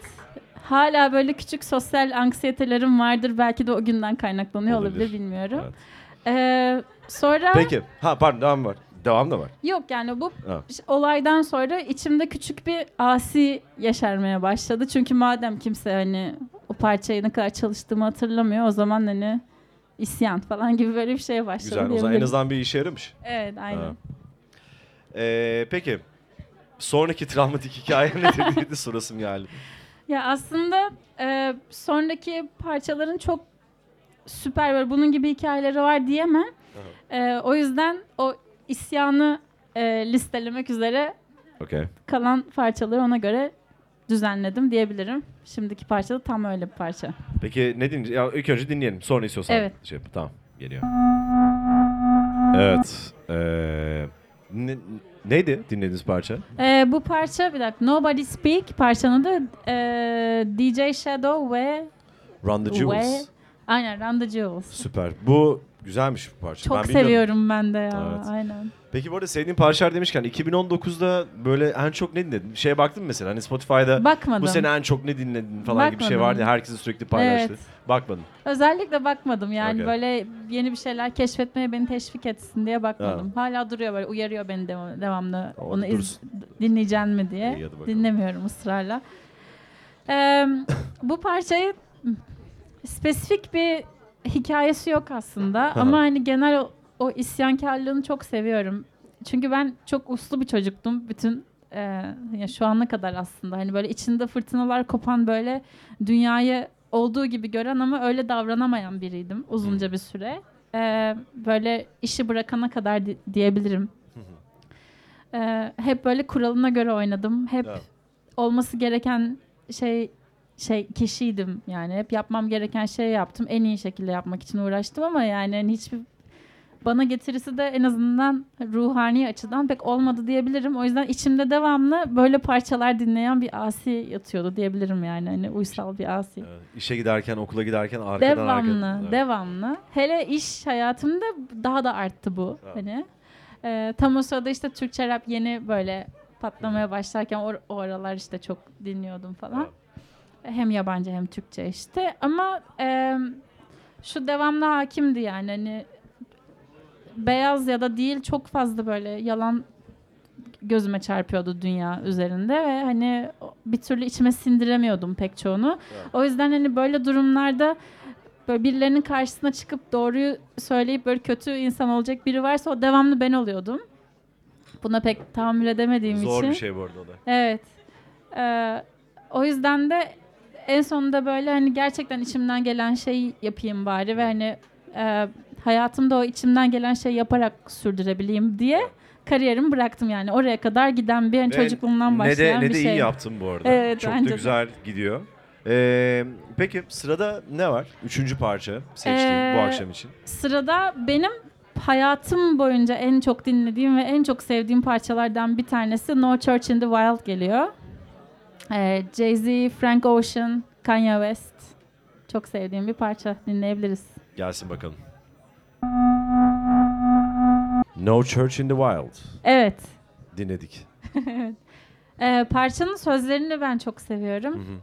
S3: Hala böyle küçük sosyal anksiyetelerim vardır. Belki de o günden kaynaklanıyor olabilir,
S1: Olabilir.
S3: bilmiyorum.
S1: Evet.
S3: Ee, sonra
S1: Peki. Ha pardon devam var. Devam da var.
S3: Yok yani bu
S1: Ha.
S3: olaydan sonra içimde küçük bir asi yaşarmaya başladı. Çünkü madem kimse hani o parçayı ne kadar çalıştığımı hatırlamıyor o zaman hani isyan falan gibi böyle bir şeye başladı
S1: Güzel. O zaman en azından bir işe yaramış.
S3: Evet aynen.
S1: Ha. Ee, peki. Sonraki travmatik hikaye nedir diye de sorasım geldi.
S3: Ya aslında e, sonraki parçaların çok süper böyle bunun gibi hikayeleri var diyemem. E, o yüzden o isyanı e, listelemek üzere
S1: Okey.
S3: kalan parçaları ona göre düzenledim diyebilirim. Şimdiki parça da tam öyle bir parça.
S1: Peki ne dinleyeceğiz? Ya ilk önce dinleyelim. Sonra istiyorsan.
S3: Evet.
S1: Şey, yap. tamam. Geliyor. Evet. Ee, ne- neydi dinlediğiniz parça?
S3: E, bu parça bir dakika Nobody Speak parçanın da e, DJ Shadow ve
S1: Run the
S3: ve
S1: Jewels.
S3: aynen Run the Jewels.
S1: Süper. Bu güzelmiş bu parça.
S3: Çok
S1: Ben
S3: seviyorum ben de ya.
S1: Evet.
S3: Aynen.
S1: Peki bu arada sevdiğin parçalar demişken 2019'da böyle en çok ne dinledin? Şeye baktın mı mesela hani Spotify'da
S3: Bakmadım.
S1: bu sene en çok ne dinledin falan gibi bir şey
S3: Bakmadım.
S1: vardı herkesin sürekli paylaştı.
S3: Evet.
S1: Bakmadın.
S3: Özellikle bakmadım yani
S1: Okey.
S3: böyle yeni bir şeyler keşfetmeye beni teşvik etsin diye bakmadım. Hala duruyor böyle uyarıyor beni devam- devamlı
S1: Orada
S3: onu iz, dinleyeceksin mi diye. Dinlemiyorum ısrarla. Ee, bu parçayı spesifik bir hikayesi yok aslında ama hani genel o, o isyankarlığını çok seviyorum. Çünkü ben çok uslu bir çocuktum bütün e, ya şu ana kadar aslında hani böyle içinde fırtınalar kopan böyle dünyayı olduğu gibi gören ama öyle davranamayan biriydim uzunca bir süre. Ee, böyle işi bırakana kadar di- diyebilirim. Ee, hep böyle kuralına göre oynadım. Hep
S1: Evet.
S3: olması gereken şey şey kişiydim yani. Hep yapmam gereken şeyi yaptım. En iyi şekilde yapmak için uğraştım ama yani hani hiçbir bana getirisi de en azından ruhani açıdan pek olmadı diyebilirim. O yüzden içimde devamlı böyle parçalar dinleyen bir asi yatıyordu diyebilirim yani. Hani uysal bir asi.
S1: Evet, İşe giderken, okula giderken arkadan
S3: Devamlı,
S1: arkadan. Evet.
S3: devamlı. Hele iş hayatımda daha da arttı bu.
S1: Evet.
S3: Hani Ee, tam o sırada işte Türkçe rap yeni böyle patlamaya başlarken o, o aralar işte çok dinliyordum falan. Hem yabancı hem Türkçe işte. Ama e, şu devamlı hakimdi yani hani beyaz ya da değil çok fazla böyle yalan gözüme çarpıyordu dünya üzerinde ve hani bir türlü içime sindiremiyordum pek çoğunu. O yüzden hani böyle durumlarda böyle birilerinin karşısına çıkıp doğruyu söyleyip böyle kötü insan olacak biri varsa o devamlı ben oluyordum. Buna pek tahammül edemediğim
S1: Zor
S3: için.
S1: bir şey bu arada o da.
S3: Evet. Ee, o yüzden de en sonunda böyle hani gerçekten içimden gelen şeyi yapayım bari ve hani e, hayatımda o içimden gelen şeyi yaparak sürdürebileyim diye kariyerimi bıraktım yani. Oraya kadar giden bir
S1: Ve
S3: çocukluğumdan
S1: ne
S3: başlayan
S1: de, ne
S3: bir
S1: de
S3: şey.
S1: iyi yaptın bu arada.
S3: Evet,
S1: Çok da
S3: de.
S1: güzel gidiyor. Ee, peki sırada ne var? Üçüncü parça seçtiğin bu
S3: Ee,
S1: akşam için.
S3: Sırada benim hayatım boyunca en çok dinlediğim ve en çok sevdiğim parçalardan bir tanesi No Church in the Wild geliyor. Ee, Jay-Z, Frank Ocean, Kanye West. Çok sevdiğim bir parça. Dinleyebiliriz.
S1: Gelsin bakalım. No Church in the Wild.
S3: Evet.
S1: Dinledik. <laughs>
S3: Ee, parçanın sözlerini ben çok seviyorum.
S1: Hı hı.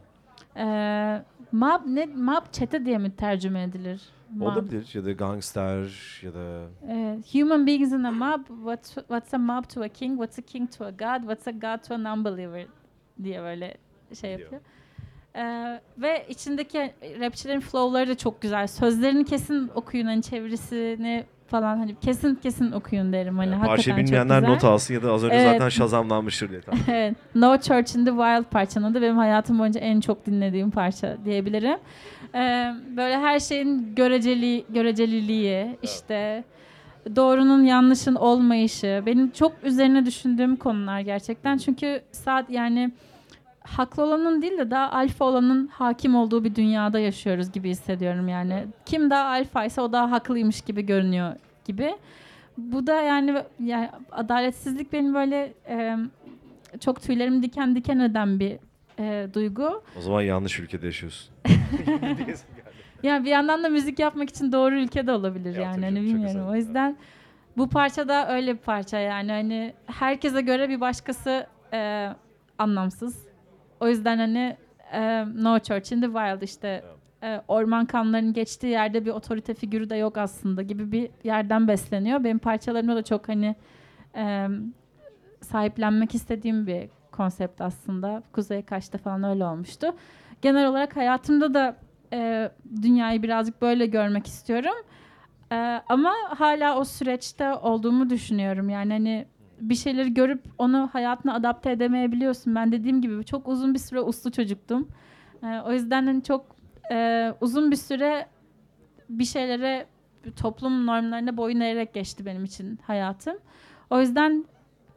S3: Ee, mob ne mob çete diye mi tercüme edilir? Mob.
S1: Olabilir ya da gangster ya da
S3: Ee, human beings in a mob. What's, what's a mob to a king? What's a king to a god? What's a god to a non-believer? Diye böyle şey
S1: Diyor.
S3: yapıyor. Ee, ve içindeki rapçilerin flow'ları da çok güzel. Sözlerini kesin okuyun hani çevirisini falan hani kesin kesin okuyun derim hani
S1: Yani
S3: hakikaten
S1: bilmeyenler not alsın ya da az önce
S3: Evet.
S1: zaten şazamlanmıştır diye tahmin <laughs>
S3: evet. No Church in the Wild parçanın da benim hayatım boyunca en çok dinlediğim parça diyebilirim. Ee, böyle her şeyin göreceli göreceliliği, işte doğrunun yanlışın olmayışı, benim çok üzerine düşündüğüm konular gerçekten. Çünkü saat yani haklı olanın değil de daha alfa olanın hakim olduğu bir dünyada yaşıyoruz gibi hissediyorum yani. Kim daha alfaysa o daha haklıymış gibi görünüyor gibi. Bu da yani, yani adaletsizlik benim böyle e, çok tüylerimi diken diken eden bir e, duygu.
S1: O zaman yanlış ülkede yaşıyorsun. <laughs> <laughs>
S3: Yani bir yandan da müzik yapmak için doğru ülkede olabilir
S1: Ya
S3: yani hani bilmiyorum. O yüzden bu parça da öyle bir parça yani hani herkese göre bir başkası e, anlamsız. O yüzden hani e, No Church in the Wild işte e, orman kanlarının geçtiği yerde bir otorite figürü de yok aslında gibi bir yerden besleniyor. Benim parçalarımda da çok hani e, sahiplenmek istediğim bir konsept aslında. Kuzey Kaş'ta falan öyle olmuştu. Genel olarak hayatımda da e, dünyayı birazcık böyle görmek istiyorum. E, ama hala o süreçte olduğumu düşünüyorum. Yani hani bir şeyleri görüp onu hayatına adapte edemeyebiliyorsun. Ben dediğim gibi çok uzun bir süre uslu çocuktum. E, o yüzden hani çok e, uzun bir süre bir şeylere toplum normlarına boyun eğerek geçti benim için hayatım. O yüzden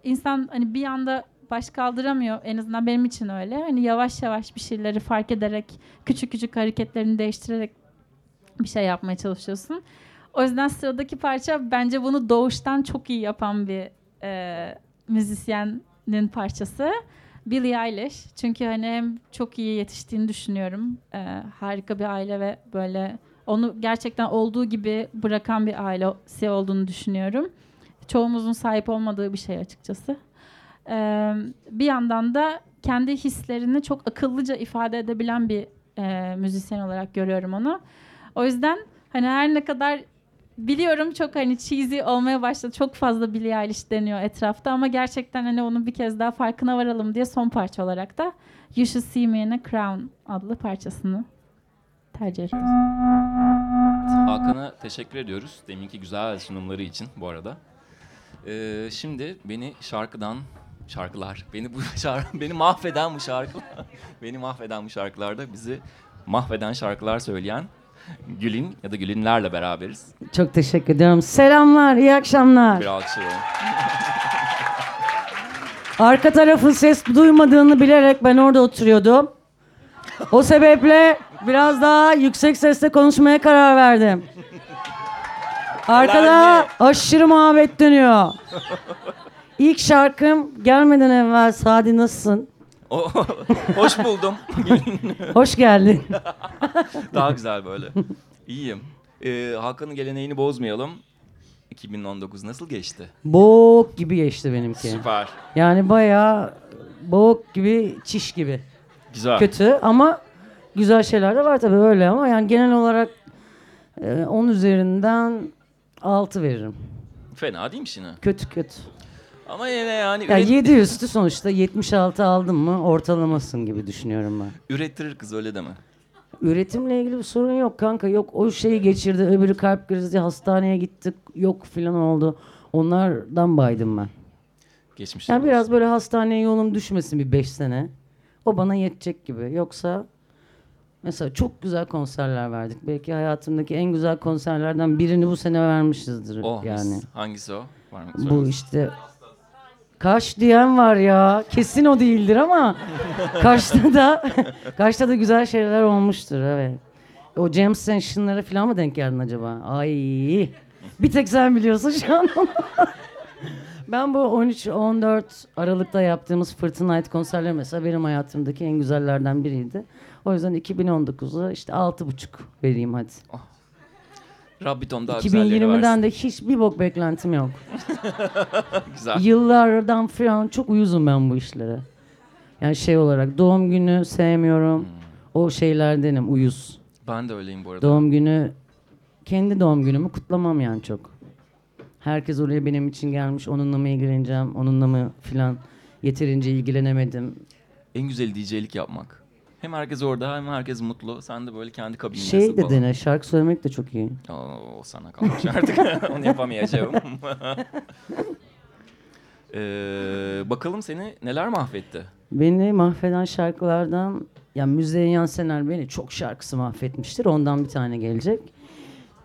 S3: insan hani bir anda baş kaldıramıyor. En azından benim için öyle. Hani yavaş yavaş bir şeyleri fark ederek, küçük küçük hareketlerini değiştirerek bir şey yapmaya çalışıyorsun. O yüzden sıradaki parça bence bunu doğuştan çok iyi yapan bir e, müzisyenin parçası. Billie Eilish. Çünkü hani hem çok iyi yetiştiğini düşünüyorum. E, harika bir aile ve böyle onu gerçekten olduğu gibi bırakan bir ailesi olduğunu düşünüyorum. Çoğumuzun sahip olmadığı bir şey açıkçası. Ee, bir yandan da kendi hislerini çok akıllıca ifade edebilen bir e, müzisyen olarak görüyorum onu. O yüzden hani her ne kadar biliyorum çok hani cheesy olmaya başladı. Çok fazla Billie Eilish deniyor etrafta ama gerçekten hani onun bir kez daha farkına varalım diye son parça olarak da You Should See Me in a Crown adlı parçasını tercih ettim.
S4: Hakan'a teşekkür ediyoruz. Deminki güzel sunumları için bu arada. Ee, şimdi beni şarkıdan şarkılar, beni bu <laughs> şarkı, beni mahveden bu şarkılar, <laughs> beni mahveden bu şarkılarda bizi mahveden şarkılar söyleyen Gül'in ya da Gül'inlerle beraberiz.
S5: Çok teşekkür ediyorum. Selamlar, iyi akşamlar.
S4: Bir alkışlayalım. <laughs>
S5: Arka tarafın ses duymadığını bilerek ben orada oturuyordum. O sebeple biraz daha yüksek sesle konuşmaya karar verdim. Arkada aşırı muhabbet dönüyor. İlk şarkım gelmeden evvel Sadi nasılsın? <laughs>
S4: Hoş buldum. <laughs>
S5: Hoş geldin. <laughs>
S4: Daha güzel böyle. İyiyim. Ee, Hakan'ın geleneğini bozmayalım. 2019 nasıl geçti?
S5: Boğuk gibi geçti benimki.
S4: Süper.
S5: Yani bayağı boğuk gibi, çiş gibi.
S4: Güzel.
S5: kötü ama güzel şeyler de var tabii öyle ama yani genel olarak e, 10 üzerinden 6 veririm.
S4: Fena değilmiş yine.
S5: Kötü kötü.
S4: Ama yine yani
S5: Ya
S4: üret-
S5: 7 üstü sonuçta 76 aldım mı ortalamasın gibi düşünüyorum ben.
S4: ürettirir kız öyle deme.
S5: Üretimle ilgili bir sorun yok kanka. Yok o şeyi geçirdi, öbürü kalp krizi, hastaneye gittik, yok filan oldu. Onlardan baydım ben.
S4: Geçmiş
S5: Yani
S4: olsun.
S5: biraz böyle hastaneye yolum düşmesin bir 5 sene. O bana yetecek gibi. Yoksa mesela çok güzel konserler verdik. Belki hayatımdaki en güzel konserlerden birini bu sene vermişizdir
S4: Oh,
S5: yani.
S4: hangisi o? Var mı?
S5: Bu işte Kaş diyen var ya. Kesin o değildir ama Kaş'ta da <laughs> Kaş'ta da güzel şeyler olmuştur evet. O Jam Session'lara falan mı denk geldin acaba? Ay. Bir tek sen biliyorsun şu an. <laughs> ben bu 13-14 Aralık'ta yaptığımız Fırtına Night konserleri mesela benim hayatımdaki en güzellerden biriydi. O yüzden 2019'a işte 6,5 vereyim hadi.
S4: Rabbitom daha güzelleri
S5: 2020'den
S4: versin.
S5: de hiçbir bok beklentim yok. <laughs>
S4: Güzel.
S5: Yıllardan falan çok uyuzum ben bu işlere. Yani şey olarak doğum günü sevmiyorum. O şeylerdenim uyuz.
S4: Ben de öyleyim bu arada.
S5: Doğum günü kendi doğum günümü kutlamam yani çok. Herkes oraya benim için gelmiş. Onunla mı ilgileneceğim? Onunla mı filan yeterince ilgilenemedim.
S4: En güzeli DJ'lik yapmak. Hem herkes orada hem herkes mutlu. Sen de böyle kendi kabindesin
S5: Şey de
S4: falan.
S5: şarkı söylemek de çok iyi.
S4: Oo, o sana kalmış artık. <laughs> Onu yapamayacağım. <laughs> ee, bakalım seni neler mahvetti?
S5: Beni mahveden şarkılardan ya Müzeyyen Sener beni çok şarkısı mahvetmiştir. Ondan bir tane gelecek.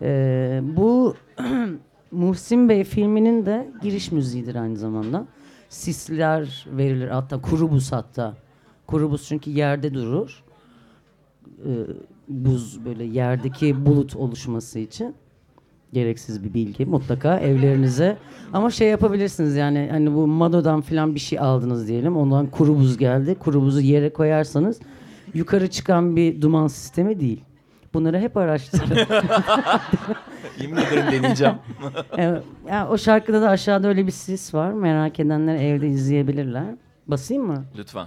S5: Ee, bu <clears throat> Muhsin Bey filminin de giriş müziğidir aynı zamanda. Sisler verilir hatta kuru buz hatta. Kuru buz çünkü yerde durur. Ee, buz böyle yerdeki bulut oluşması için gereksiz bir bilgi mutlaka evlerinize ama şey yapabilirsiniz yani hani bu Mado'dan falan bir şey aldınız diyelim ondan kuru buz geldi kuru buzu yere koyarsanız yukarı çıkan bir duman sistemi değil. Bunları hep araştırın. <laughs>
S4: Yemin ederim deneyeceğim. <laughs>
S5: Evet, yani o şarkıda da aşağıda öyle bir sis var. Merak edenler evde izleyebilirler. Basayım mı?
S4: Lütfen.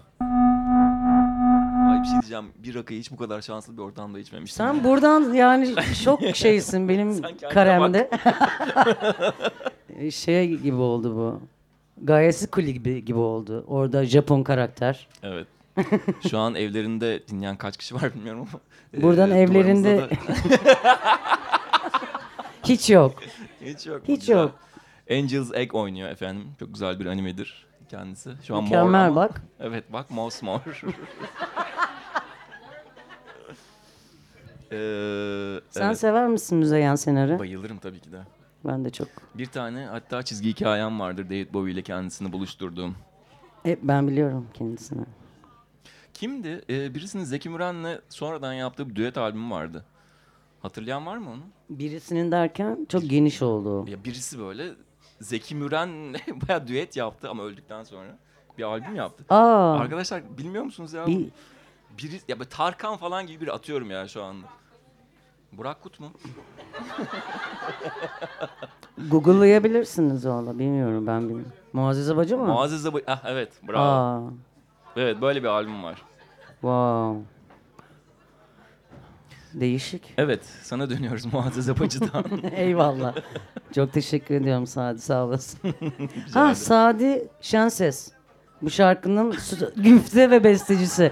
S4: Bir şey diyeceğim. Bir rakıyı hiç bu kadar şanslı bir ortamda içmemiştim.
S5: Sen buradan yani <laughs> çok şeysin benim
S4: Sen kendine
S5: karemde. <laughs> şey gibi oldu bu. Gayesi Kuli gibi, gibi oldu. Orada Japon karakter.
S4: Evet. Şu an evlerinde dinleyen kaç kişi var bilmiyorum ama.
S5: Buradan
S4: e,
S5: evlerinde-
S4: duvarımızda da- <laughs>
S5: Hiç yok.
S4: Hiç yok.
S5: Hiç
S4: Güzel.
S5: yok.
S4: Angel's Egg oynuyor efendim. Çok güzel bir animedir kendisi. Şu an mor
S5: Mükemmel
S4: ama-
S5: bak.
S4: Evet bak mosmor. Ee,
S5: Sen
S4: evet.
S5: sever misin Müzeyyen Senar'ı?
S4: Bayılırım tabii ki de.
S5: Ben de çok.
S4: Bir tane hatta çizgi hikayem vardır David Bowie ile kendisini buluşturduğum.
S5: Hep ben biliyorum kendisini.
S4: Kimdi? Ee, birisinin Zeki Müren'le sonradan yaptığı bir düet albümü vardı. Hatırlayan var mı onu?
S5: Birisinin derken çok geniş oldu.
S4: Ya birisi böyle Zeki Müren'le <laughs> bayağı düet yaptı ama öldükten sonra bir albüm yaptı.
S5: Aa,
S4: Arkadaşlar bilmiyor musunuz ya?
S5: bir,
S4: Biri, ya böyle Tarkan falan gibi bir atıyorum ya şu anda. Burak Kut mu? <laughs>
S5: Google'layabilirsiniz valla. Bilmiyorum ben bilmiyorum. Muazzez Abacı mı?
S4: Muazzez Abı... Ah evet bravo.
S5: Aa,
S4: Evet böyle bir albüm var.
S5: wow. Değişik.
S4: Evet sana dönüyoruz <laughs> Muazzez Abacı'dan. <laughs>
S5: Eyvallah. Çok teşekkür ediyorum Sadi sağ olasın. Ha. Sadi Şenses. Bu şarkının su- güfte ve bestecisi.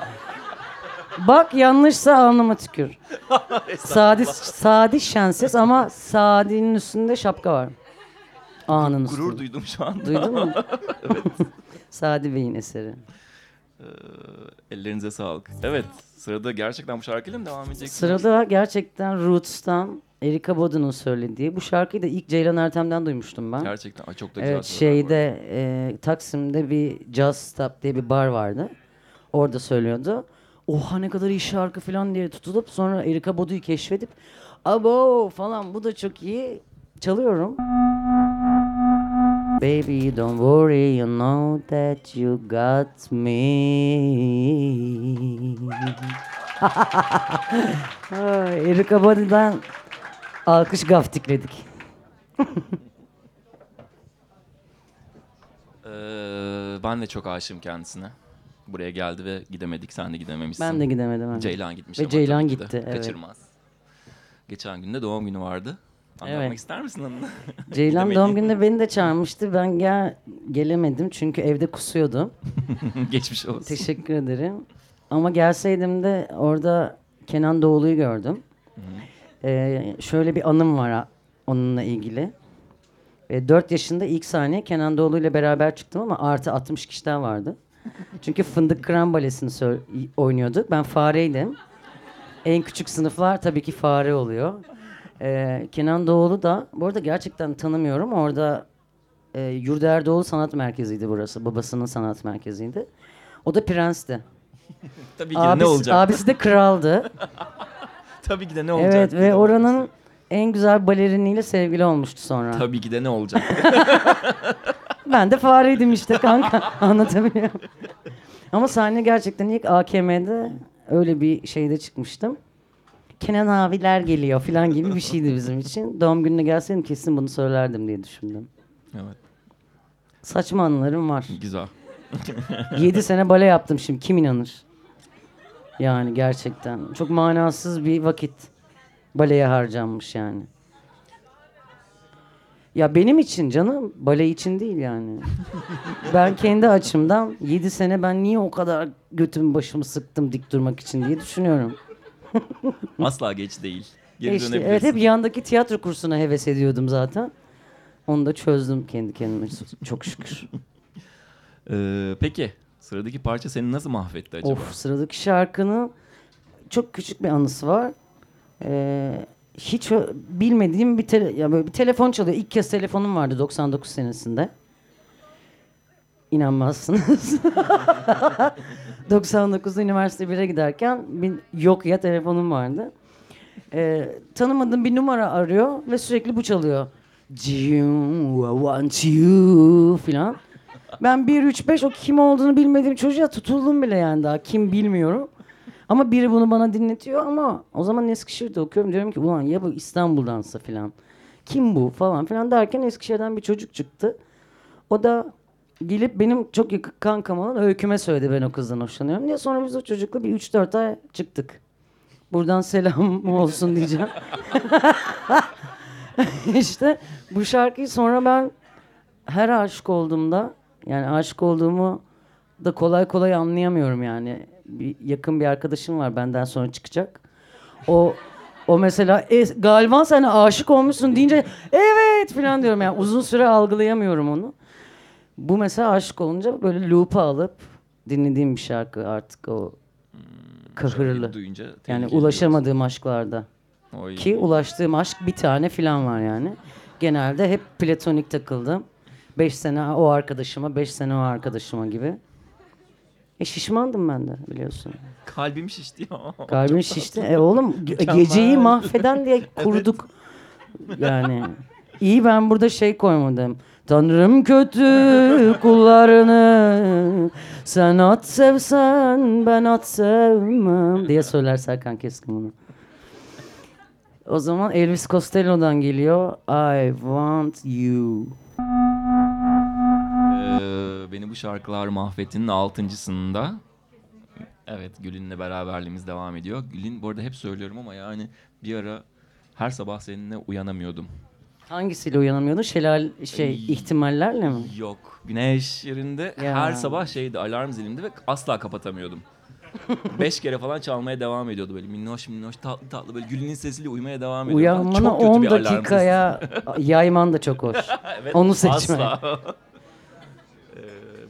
S5: Bak yanlışsa alnıma tükür. <laughs> Sadi, Sadi Şenses ama Sadi'nin üstünde şapka var. A'nın üstünde.
S4: Gurur duydum şu anda.
S5: Duydun mu? <laughs> Sadi Bey'in eseri.
S4: Ee, ellerinize sağlık. Evet sırada gerçekten bu şarkıyla mı devam edeceksiniz?
S5: Sırada gerçekten Roots'tan Erika Bodu'nun söylediği. Bu şarkıyı da ilk Ceylan Ertem'den duymuştum ben.
S4: Gerçekten Ay, çok da güzel.
S5: Evet şeyde e, Taksim'de bir Jazz Stop diye bir bar vardı. Orada söylüyordu. Oha ne kadar iyi şarkı falan diye tutulup sonra Erika Bodu'yu keşfedip abo falan bu da çok iyi çalıyorum. Baby don't worry you know that you got me. <laughs> Erika Bodu'dan alkış gaftikledik.
S4: Ee, ben de çok aşığım kendisine. Buraya geldi ve gidemedik. Sen de gidememişsin.
S5: Ben de gidemedim. evet.
S4: Ceylan gitmiş
S5: Ve
S4: ama
S5: Ceylan
S4: tabii ki de
S5: gitti, evet.
S4: Kaçırmaz. Geçen gün de doğum günü vardı. Anlatmak
S5: Evet.
S4: ister misin onu? <laughs>
S5: Ceylan doğum gününde beni de çağırmıştı. Ben gel gelemedim çünkü evde kusuyordu. <laughs>
S4: Geçmiş olsun.
S5: Teşekkür ederim. Ama gelseydim de orada Kenan Doğulu'yu gördüm. Ee, şöyle bir anım var onunla ilgili. E, 4 yaşında ilk sahne Kenan Doğulu ile beraber çıktım ama artı 60 kişiden vardı. Çünkü Fındık Kıran Balesi'ni oynuyorduk. Ben fareydim. En küçük sınıflar tabii ki fare oluyor. Ee, Kenan Doğulu da, bu arada gerçekten tanımıyorum. Orada e, Yurda Erdoğlu Sanat Merkezi'ydi burası. Babasının sanat merkeziydi. O da prensti. <laughs>
S4: Tabii ki de
S5: Abisi,
S4: ne olacak?
S5: abisi de kraldı. <laughs>
S4: Tabii ki de ne olacak?
S5: evet ve oranın en güzel baleriniyle sevgili olmuştu sonra.
S4: Tabii ki de ne olacak? <laughs>
S5: Ben de fareydim işte kanka. <laughs> Anlatabiliyor muyum? Ama sahne gerçekten ilk AKM'de öyle bir şeyde çıkmıştım. Kenan abiler geliyor falan gibi bir şeydi bizim için. Doğum gününe gelseydim kesin bunu söylerdim diye düşündüm.
S4: evet.
S5: Saçma anılarım var.
S4: Güzel. <laughs>
S5: 7 sene bale yaptım şimdi kim inanır? Yani gerçekten çok manasız bir vakit baleye harcanmış yani. Ya benim için canım bale için değil yani. ben kendi açımdan 7 sene ben niye o kadar götümü başımı sıktım dik durmak için diye düşünüyorum.
S4: Asla geç değil. Geri
S5: E işte, evet hep yandaki tiyatro kursuna heves ediyordum zaten. Onu da çözdüm kendi kendime çok şükür. <laughs>
S4: Ee, peki sıradaki parça seni nasıl mahvetti acaba?
S5: Of sıradaki şarkının çok küçük bir anısı var. Ee, hiç ö- bilmediğim bir, tele- ya böyle bir telefon çalıyor. İlk kez telefonum vardı 99 senesinde. İnanmazsınız. <laughs> 99'da üniversite 1'e giderken bir yok ya telefonum vardı. Ee, tanımadığım bir numara arıyor ve sürekli bu çalıyor. Jim, I want you filan. Ben 1 3 5 o kim olduğunu bilmediğim çocuğa tutuldum bile yani daha kim bilmiyorum. Ama biri bunu bana dinletiyor ama o zaman Eskişehir'de okuyorum diyorum ki ulan ya bu İstanbul'dansa filan. Kim bu falan filan derken Eskişehir'den bir çocuk çıktı. O da gelip benim çok yakın kankam olan öyküme söyledi ben o kızdan hoşlanıyorum diye. Sonra biz o çocukla bir 3-4 ay çıktık. Buradan selam <laughs> olsun diyeceğim. <laughs> işte bu şarkıyı sonra ben her aşık olduğumda Yani aşık olduğumu da kolay kolay anlayamıyorum yani. Bir, yakın bir arkadaşım var benden sonra çıkacak. O o mesela e, galiba sen aşık olmuşsun deyince evet falan diyorum yani uzun süre algılayamıyorum onu. Bu mesela aşık olunca böyle loop'a alıp dinlediğim bir şarkı artık o kahırlı.
S4: Duyunca
S5: Yani ulaşamadığım aşklarda.
S4: diyorsun. Oy.
S5: Ki ulaştığım aşk bir tane falan var yani. Genelde hep platonik takıldım. Beş sene o arkadaşıma, beş sene o arkadaşıma gibi. E şişmandım ben de biliyorsun.
S4: Kalbim şişti ya. <laughs>
S5: Kalbim şişti. E oğlum ge- geceyi mahveden diye <laughs> kurduk. Yani iyi ben burada şey koymadım. Tanrım kötü kullarını sen at sevsen ben at sevmem diye söyler Serkan Keskin bunu. O zaman Elvis Costello'dan geliyor. I want you.
S4: Beni bu şarkılar mahvetinin altıncısında Evet Gül'ünle beraberliğimiz devam ediyor. Gül'ün bu arada hep söylüyorum ama yani bir ara her sabah seninle uyanamıyordum.
S5: Hangisiyle uyanamıyordun? Şelal şey
S4: Ay.
S5: ihtimallerle mi?
S4: Yok. Güneş yerinde
S5: Ya.
S4: her sabah şeydi alarm zilinde ve asla kapatamıyordum. <laughs> Beş kere falan çalmaya devam ediyordu böyle minnoş minnoş tatlı tatlı böyle Gül'ün sesiyle uyumaya devam ediyordu.
S5: Uyanmana
S4: Çok kötü
S5: 10
S4: bir alarm sesi.
S5: dakikaya <laughs> yayman da çok hoş. <laughs>
S4: Evet,
S5: Onu seçme.
S4: Asla.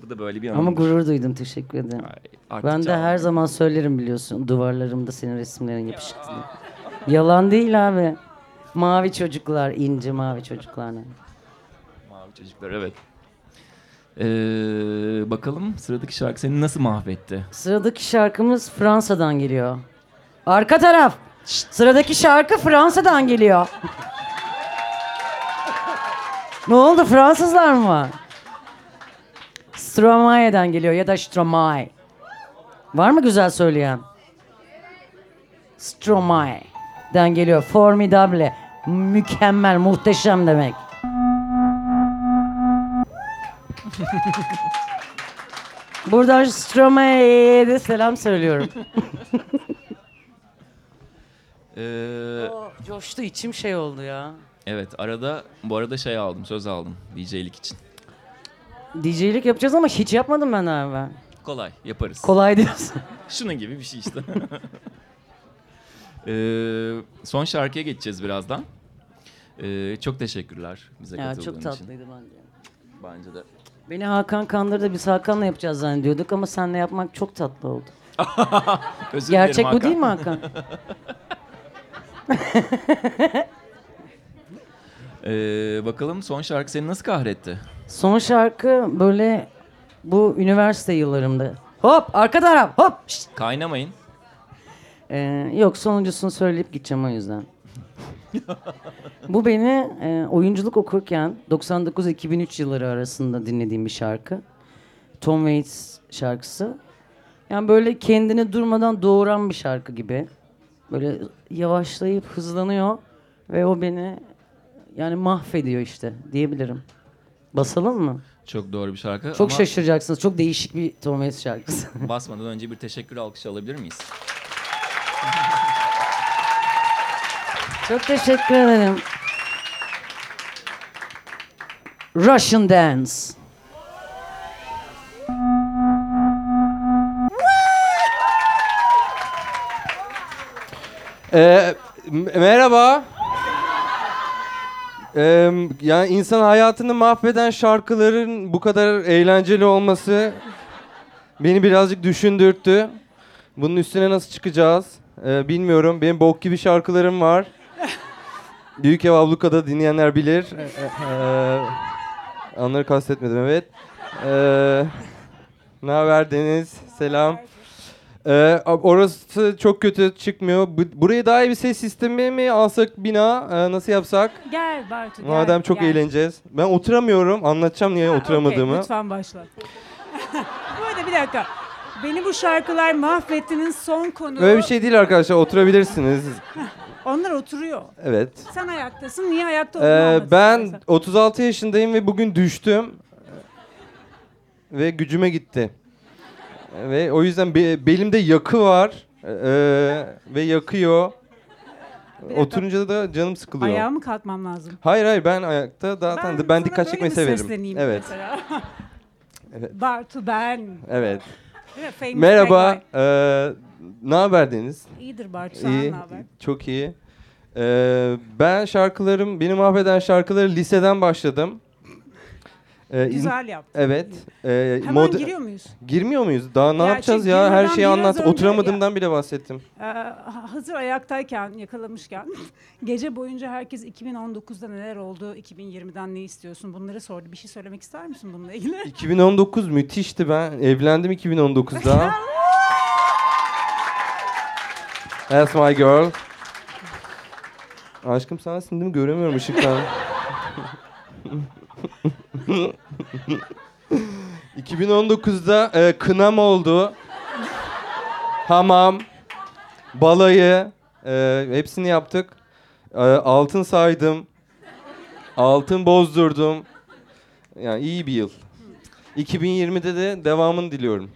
S4: Bu da böyle bir
S5: Ama
S4: anımdır.
S5: gurur duydum teşekkür ederim.
S4: Ay,
S5: Ben de her zaman söylerim biliyorsun duvarlarımda senin resimlerin yapışık diye. Yalan değil abi. Mavi çocuklar, ince mavi çocuklar.
S4: Mavi çocuklar evet. Ee, bakalım sıradaki şarkı seni nasıl mahvetti?
S5: Sıradaki şarkımız Fransa'dan geliyor. Arka taraf. Sıradaki şarkı Fransa'dan geliyor. ne oldu Fransızlar mı? Stromae'den geliyor ya da Stromae. Var mı güzel söyleyen? Stromae'den geliyor. Formidable. Mükemmel, muhteşem demek. <laughs> Buradan Stromae'ye de selam söylüyorum. <laughs>
S4: Ee,
S5: Coştu içim şey oldu ya.
S4: evet arada bu arada şey aldım söz aldım DJ'lik için.
S5: DJ'lik yapacağız ama hiç yapmadım ben abi. ben.
S4: Kolay yaparız.
S5: Kolay diyorsun. <laughs>
S4: Şunun gibi bir şey işte. <laughs> Ee, son şarkıya geçeceğiz birazdan. Ee, çok teşekkürler bize
S5: ya
S4: katıldığın
S5: çok
S4: için.
S5: tatlıydı bence.
S4: Bence de.
S5: Beni Hakan kandırdı. Biz Hakan'la yapacağız zannediyorduk ama seninle yapmak çok tatlı oldu. <laughs>
S4: Özür
S5: Gerçek bu
S4: Hakan.
S5: değil mi Hakan?
S4: Ee, bakalım son şarkı seni nasıl kahretti?
S5: Son şarkı böyle bu üniversite yıllarımda. Hop arka taraf hop. Şşt.
S4: Kaynamayın.
S5: Ee, yok sonuncusunu söyleyip gideceğim o yüzden. <laughs> Bu beni e, oyunculuk okurken 99-2003 yılları arasında dinlediğim bir şarkı. Tom Waits şarkısı. Yani böyle kendini durmadan doğuran bir şarkı gibi. Böyle yavaşlayıp hızlanıyor ve o beni yani mahvediyor işte diyebilirim. Basalım mı?
S4: Çok doğru bir şarkı
S5: Çok
S4: ama
S5: şaşıracaksınız. Çok değişik bir Tom Waits şarkısı. <laughs>
S4: basmadan önce bir teşekkür alkışı alabilir miyiz?
S5: Çok teşekkür ederim. Russian Dance.
S6: Ee, merhaba. Ee, yani insan hayatını mahveden şarkıların bu kadar eğlenceli olması beni birazcık düşündürttü. Bunun üstüne nasıl çıkacağız? Ee, bilmiyorum. Benim bok gibi şarkılarım var. Büyük Ev Abluka'da dinleyenler bilir. Ee, onları kastetmedim evet. Ee, ne haber Deniz? Selam. Ee, orası çok kötü çıkmıyor. Bu- Buraya daha iyi bir ses sistemi mi alsak bina? Ee, nasıl yapsak?
S7: Gel Bartu gel.
S6: Madem çok
S7: gel.
S6: eğleneceğiz. Ben oturamıyorum. Anlatacağım niye
S7: Ha,
S6: oturamadığımı.
S7: okey, lütfen başla. <laughs> bu arada bir dakika. Beni bu şarkılar mahvettinin son konu.
S6: Böyle bir şey değil arkadaşlar. Oturabilirsiniz. <laughs>
S7: Onlar oturuyor.
S6: Evet.
S7: Sen ayaktasın. Niye ayakta olduğunu
S6: Ee,
S7: anlat
S6: ben
S7: istersen.
S6: 36 yaşındayım ve bugün düştüm. Ve gücüme gitti. Ve o yüzden be- belimde yakı var. Ee, ve yakıyor. Oturunca da canım sıkılıyor.
S7: Ayağa mı kalkmam lazım?
S6: Hayır hayır ben ayakta zaten ben,
S7: sana
S6: dikkat çekmeyi severim. Evet. <laughs> Evet.
S7: Bartu ben.
S6: Evet. Merhaba. Ee, ne haber Deniz?
S7: İyidir Bartu sen
S6: İyi.
S7: ne haber?
S6: Çok iyi. Ee, ben şarkılarım, beni mahveden şarkıları liseden başladım. Ee,
S7: Güzel yaptın.
S6: Evet. Ee,
S7: Hemen
S6: mod-
S7: giriyor muyuz?
S6: Girmiyor muyuz? Daha ne
S7: Gerçi
S6: yapacağız ya? Her şeyi
S7: biraz
S6: anlat.
S7: önce-
S6: Oturamadığımdan bile bahsettim.
S7: Ee, ha- hazır ayaktayken, yakalamışken <laughs> gece boyunca herkes 2019'da neler oldu, 2020'den ne istiyorsun bunları sordu. Bir şey söylemek ister misin bununla ilgili? <laughs>
S6: 2019 müthişti ben. Evlendim 2019'da. <laughs> That's my girl. Aşkım sensin değil mi? Göremiyorum ışıktan. 2019'da e, kınam oldu. Hamam, balayı, e, hepsini yaptık. E, altın saydım. Altın bozdurdum. Yani iyi bir yıl. 2020'de de devamını diliyorum.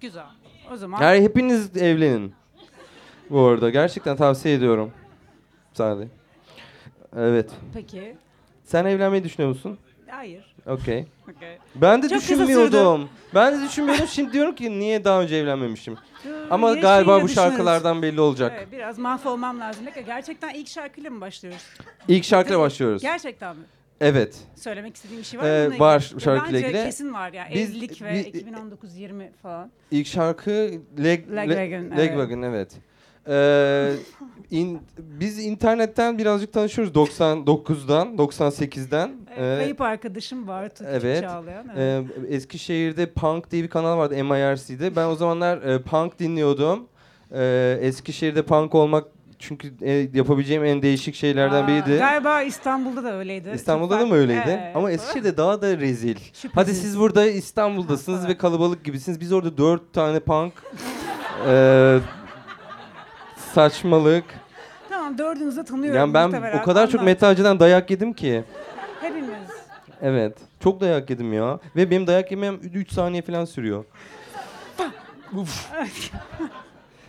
S7: Güzel. O zaman
S6: Yani hepiniz evlenin. Bu arada gerçekten tavsiye ediyorum. Sadece. Evet.
S7: peki.
S6: Sen evlenmeyi düşünüyor musun?
S7: Hayır.
S6: Okey.
S7: Okay.
S6: Ben de
S7: Çok kısa
S6: düşünmüyordum. Ben de düşünmüyordum. Şimdi diyorum ki niye daha önce evlenmemişim. Ama
S7: Yaşayınca
S6: galiba bu şarkılardan belli olacak.
S7: Evet, biraz mahvolmam lazım. Peki, Gerçekten ilk şarkıyla mı başlıyoruz?
S6: İlk şarkıyla başlıyoruz.
S7: Gerçekten mi?
S6: Evet.
S7: Söylemek istediğim bir şey var mı?
S6: Ee,
S7: bununla
S6: var
S7: ilgili?
S6: şarkıyla
S7: Bence
S6: ilgili.
S7: kesin var ya.
S6: Biz-
S7: Evlilik ve
S6: biz-
S7: 2019-20 falan.
S6: İlk şarkı Leg,
S7: Lagwagon,
S6: Le- Lagwagon, evet. Ee, in- biz internetten birazcık tanışıyoruz 99'dan, 98'den.
S7: Ee,
S6: Ee,
S7: Kayıp arkadaşım var. Tutup
S6: evet.
S7: Çağlayan. Evet.
S6: Ee, Eskişehir'de Punk diye bir kanal vardı MIRC'de. Ben o zamanlar e, Punk dinliyordum. Ee, Eskişehir'de Punk olmak çünkü e, yapabileceğim en değişik şeylerden
S7: Aa,
S6: biriydi.
S7: Galiba İstanbul'da da öyleydi.
S6: İstanbul'da
S7: Çok
S6: da mı öyleydi?
S7: Evet.
S6: Ama Eskişehir'de daha da rezil.
S7: Şüphesiz.
S6: Hadi siz burada İstanbul'dasınız
S7: Ha,
S6: ve kalabalık gibisiniz. Biz orada dört tane punk. Ee, saçmalık.
S7: Tamam dördünüzü de tanıyorum.
S6: Yani ben
S7: muhtemelen.
S6: o kadar çok
S7: Anlat.
S6: metalciden dayak yedim ki.
S7: Hepimiz.
S6: Evet. Çok dayak yedim ya. Ve benim dayak yemem 3 saniye falan sürüyor. Uf.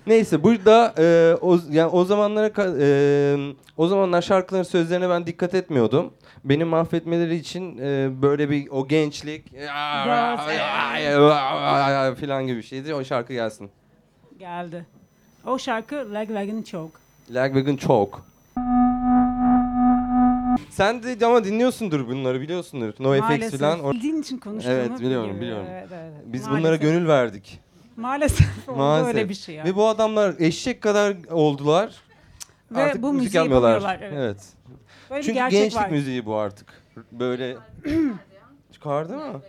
S6: Neyse burada e, o yani o zamanlara e, o zamanlar şarkıların sözlerine ben dikkat etmiyordum. Beni mahvetmeleri için e, böyle bir o gençlik falan gibi bir şeydi. O şarkı gelsin.
S7: Geldi. O şarkı Lagwagon çok.
S6: Lagwagon çok. Sen de ama dinliyorsundur bunları biliyorsundur. NoFX
S7: Maalesef.
S6: falan. Or-
S7: Bildiğin için konuştuğumu
S6: Evet, biliyorum, biliyorum.
S7: Evet, evet.
S6: Biz
S7: Maalesef.
S6: bunlara gönül verdik.
S7: Maalesef <laughs> oldu
S6: Maalesef.
S7: öyle bir şey ya.
S6: Ve bu adamlar eşek kadar oldular.
S7: Ve
S6: artık
S7: bu
S6: müzik
S7: müziği
S6: yapmıyorlar.
S7: yapamıyorlar, evet. Böyle bir
S6: Çünkü
S7: gerçek
S6: gençlik
S7: var.
S6: müziği bu artık. Böyle <clears throat> çıkardı mı?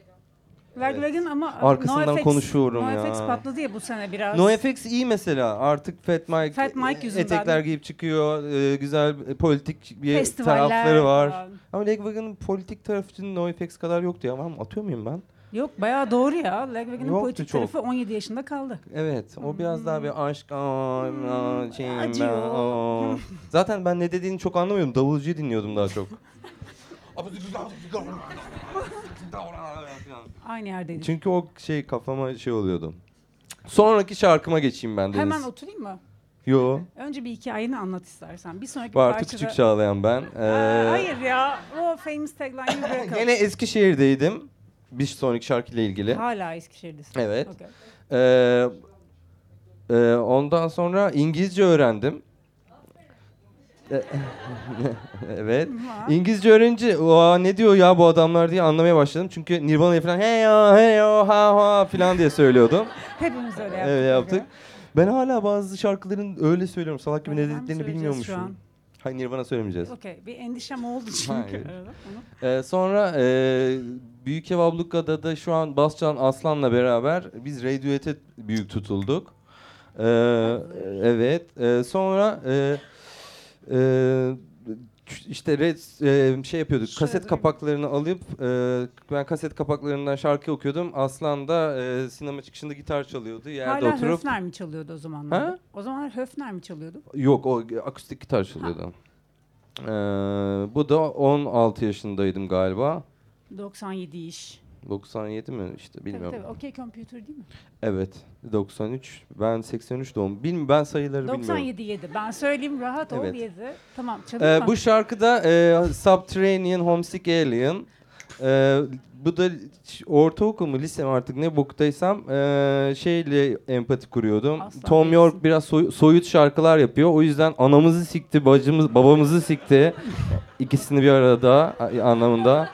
S7: Lagwagon ama
S6: Arkasından
S7: NoFX
S6: konuşuyorum
S7: NoFX
S6: ya.
S7: patladı ya bu sene biraz.
S6: NoFX iyi mesela. Artık Fat Mike,
S7: Fat Mike
S6: e,
S7: yüzünden.
S6: etekler giyip çıkıyor. e, güzel e, politik bir
S7: Festivaller
S6: tarafları var.
S7: falan.
S6: Ama Lagwagon'ın politik tarafı NoFX kadar yoktu ya. Mı? Atıyor muyum ben?
S7: Yok bayağı doğru ya.
S6: Yoktu
S7: politik
S6: çok.
S7: tarafı 17 yaşında kaldı.
S6: Evet, o biraz daha bir aşk, aa, aa, şeyim ben,
S7: acıyor.
S6: aa. Zaten ben ne dediğini çok anlamıyordum. Davulcuyu dinliyordum daha çok. <laughs> <laughs>
S7: Aynı yerdeydik.
S6: Çünkü o şey kafama şey oluyordu. Sonraki şarkıma geçeyim ben Deniz.
S7: Hemen oturayım mı?
S6: Yo.
S7: Önce bir hikayeni anlat istersen. Bir sonraki
S6: Bartu
S7: parçada...
S6: Küçük Çağlayan ben.
S7: Aa,
S6: Ee,
S7: hayır ya. O famous tagline'ı bırakalım.
S6: Gene <laughs> Eskişehir'deydim. Bir sonraki şarkıyla ilgili.
S7: Hala Eskişehir'desin.
S6: Evet.
S7: Okey.
S6: Ee, e, ondan sonra İngilizce öğrendim. E- <laughs> evet. İngilizce öğrenince "Aa, ne diyor ya bu adamlar diye anlamaya başladım. Çünkü Nirvana'yı falan hey yo hey yo ha ha falan diye söylüyordum. <laughs>
S7: Hepimiz öyle yaptık.
S6: öyle yaptık. Ben hala bazı şarkıların öyle söylüyorum. Salak gibi ne dediklerini bilmiyormuşum. Hayır Nirvana söylemeyeceğiz.
S7: Okey. Bir endişem oldu çünkü. <laughs>
S6: Ee, sonra e, Büyük Ev Abluka'da da şu an Bascan Aslan'la beraber biz Radiohead'e büyük tutulduk. Ee, evet. Ee, sonra e, e, işte red, e, şey yapıyorduk.
S7: Şöyle
S6: kaset
S7: durayım.
S6: kapaklarını alıp e, ben kaset kapaklarından şarkı okuyordum. Aslan da e, sinema çıkışında gitar çalıyordu. Yerde
S7: Hala
S6: oturup
S7: Höfner mi çalıyordu o zamanlar?
S6: Ha?
S7: O zamanlar Höfner mi çalıyordu?
S6: Yok o akustik gitar çalıyordu. Ee, bu da 16 yaşındaydım galiba.
S7: 97 iş.
S6: 97 mi işte bilmiyorum.
S7: Tabii tabii. Okey computer değil mi?
S6: Evet 93 ben 83 doğum. Bilmiyorum ben sayıları bilmiyorum.
S7: 97 7. Ben söyleyeyim rahat ol
S6: Evet.
S7: 7. Tamam çalayım
S6: Ee, bu şarkıda e, Subterranean Homesick Alien Ee, bu da ortaokul mu lise mi artık ne boktaysam ee, şeyle empati kuruyordum.
S7: Asla
S6: Tom
S7: değilsin.
S6: York biraz soy- soyut şarkılar yapıyor. O yüzden anamızı sikti, bacımız, babamızı sikti. İkisini bir arada anlamında.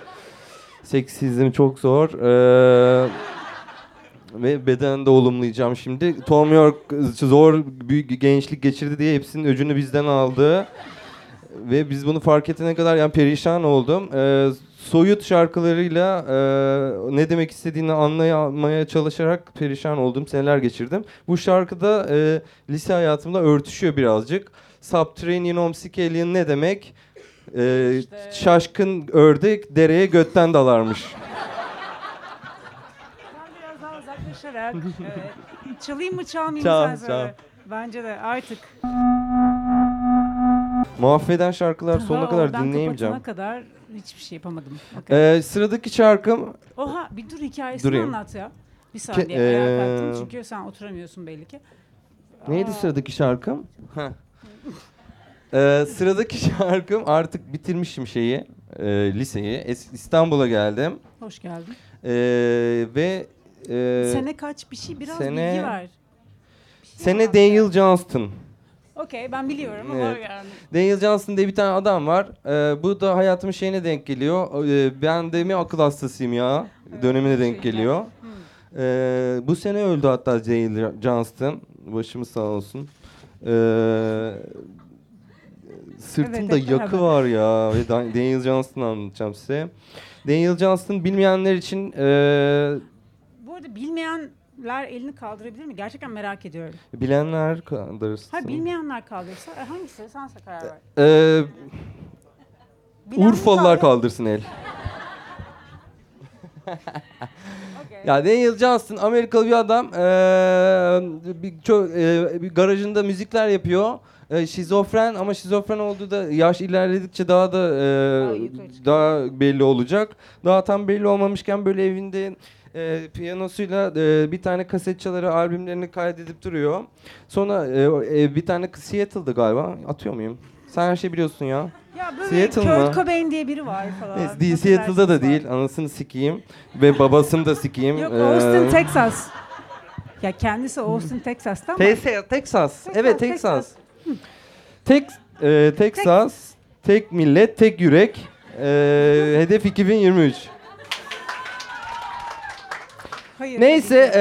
S6: Seksizm çok zor. Ee, ve bedenen de olumlayacağım şimdi. Tom York zor büyük gençlik geçirdi diye hepsinin öcünü bizden aldı. Ve biz bunu fark etene kadar yani perişan oldum. Ee, soyut şarkılarıyla e, ne demek istediğini anlayamaya çalışarak perişan oldum. Seneler geçirdim. Bu şarkıda e, lise hayatımda örtüşüyor birazcık. Subterranean Homesick Alien ne demek? Ee,
S7: İşte-
S6: Şaşkın ördek dereye götten dalarmış.
S7: Ben biraz daha uzaklaşarak <laughs> evet. çalayım mı çalmayayım
S6: Çal,
S7: sen
S6: çal.
S7: Bence de artık.
S6: Mahveden şarkılar sonuna
S7: Daha
S6: kadar
S7: oradan
S6: dinleyemeyeceğim.
S7: kadar hiçbir şey yapamadım.
S6: Ee, sıradaki şarkım
S7: Oha bir dur hikayesini
S6: durayım.
S7: anlat ya. Bir saniye
S6: Ke-
S7: ayağa
S6: ee,
S7: kalktım çünkü sen oturamıyorsun belli ki.
S6: Neydi
S7: Aa,
S6: sıradaki şarkım? Heh. Ee, sıradaki <laughs> şarkım artık bitirmişim şeyi, e, liseyi. Es- İstanbul'a geldim.
S7: Hoş geldin.
S6: Ee, ve e,
S7: sene kaç bir şey biraz
S6: sene-
S7: bilgi ver. Bir şey
S6: sene
S7: anlat.
S6: Daniel Johnston.
S7: Okey ben biliyorum ama
S6: Evet.
S7: yani.
S6: Daniel Johnston diye bir tane adam var. Ee, bu da hayatımın şeyine denk geliyor. Ee, ben de mi akıl hastasıyım ya dönemine denk
S7: şeyler.
S6: geliyor.
S7: Hmm.
S6: Ee, bu sene öldü hatta Daniel Johnston. Başımız sağ olsun. Ee, sırtımda
S7: Evet,
S6: yakı var ya. Ve Dan- <laughs> Daniel Johnston'ı anlatacağım size. Daniel Johnston bilmeyenler için ee,
S7: Bu arada bilmeyenler elini kaldırabilir mi? Gerçekten merak ediyorum.
S6: bilenler kaldırsın.
S7: Ha bilmeyenler kaldırsa e, hangisi? Sen karar ver.
S6: Ee, Urfalılar
S7: kaldır?
S6: kaldırsın el. <laughs> Ya Daniel Johnston Amerikalı bir adam. Ee, bir, çok, ee, bir garajında müzikler yapıyor. Ee, şizofren ama şizofren olduğu da yaş ilerledikçe daha da ee,
S7: Daha
S6: belli olacak. Daha tam belli olmamışken böyle evinde ee, piyanosuyla ee, bir tane kaset çaları albümlerini kaydedip duruyor. Sonra ee, o- ee, bir tane Seattle'da galiba. Atıyor muyum? Sen her şeyi biliyorsun ya.
S7: Ya böyle
S6: Seattle
S7: Kurt
S6: mı?
S7: Cobain diye biri var falan.
S6: Neyse, değil, Seattle'da da
S7: Affedersiniz
S6: değil. Anasını sikeyim. Ve babasını da sikeyim.
S7: Yok
S6: Ee,
S7: Austin, Texas. Ya kendisi Austin, Texas'tan
S6: Texas, Texas. Evet
S7: Texas.
S6: Tek e, Texas, tek millet, tek yürek. E, hedef 2023.
S7: hayır.
S6: Neyse e,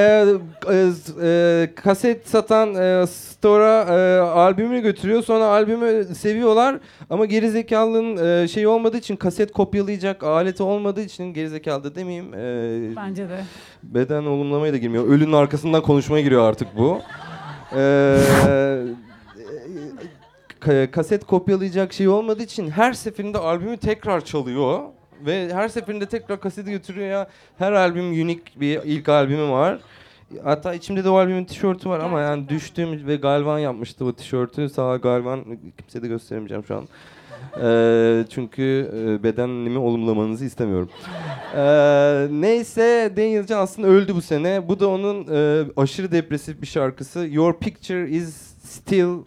S6: e, e, kaset satan e, store'a e, albümünü götürüyor. Sonra albümü seviyorlar ama gerizekalının e, şey olmadığı için kaset kopyalayacak aleti olmadığı için gerizekalı da demeyeyim. E,
S7: Bence de.
S6: Beden olumlamaya da girmiyor. Ölünün arkasından konuşmaya giriyor artık bu. Ee, ka- kaset kopyalayacak şey olmadığı için her seferinde albümü tekrar çalıyor. Ve her seferinde tekrar kaseti götürüyor ya. Her albüm unik bir ilk albümü var. Hatta içimde de o albümün tişörtü var ama yani düştüğüm ve Galvan yapmıştı bu tişörtü. Sağ Galvan kimseye de gösteremeyeceğim şu an. Ee, çünkü e, bedenimi olumlamanızı istemiyorum. Ee, neyse Daniel Johnston öldü bu sene. Bu da onun e, aşırı depresif bir şarkısı. Your picture is still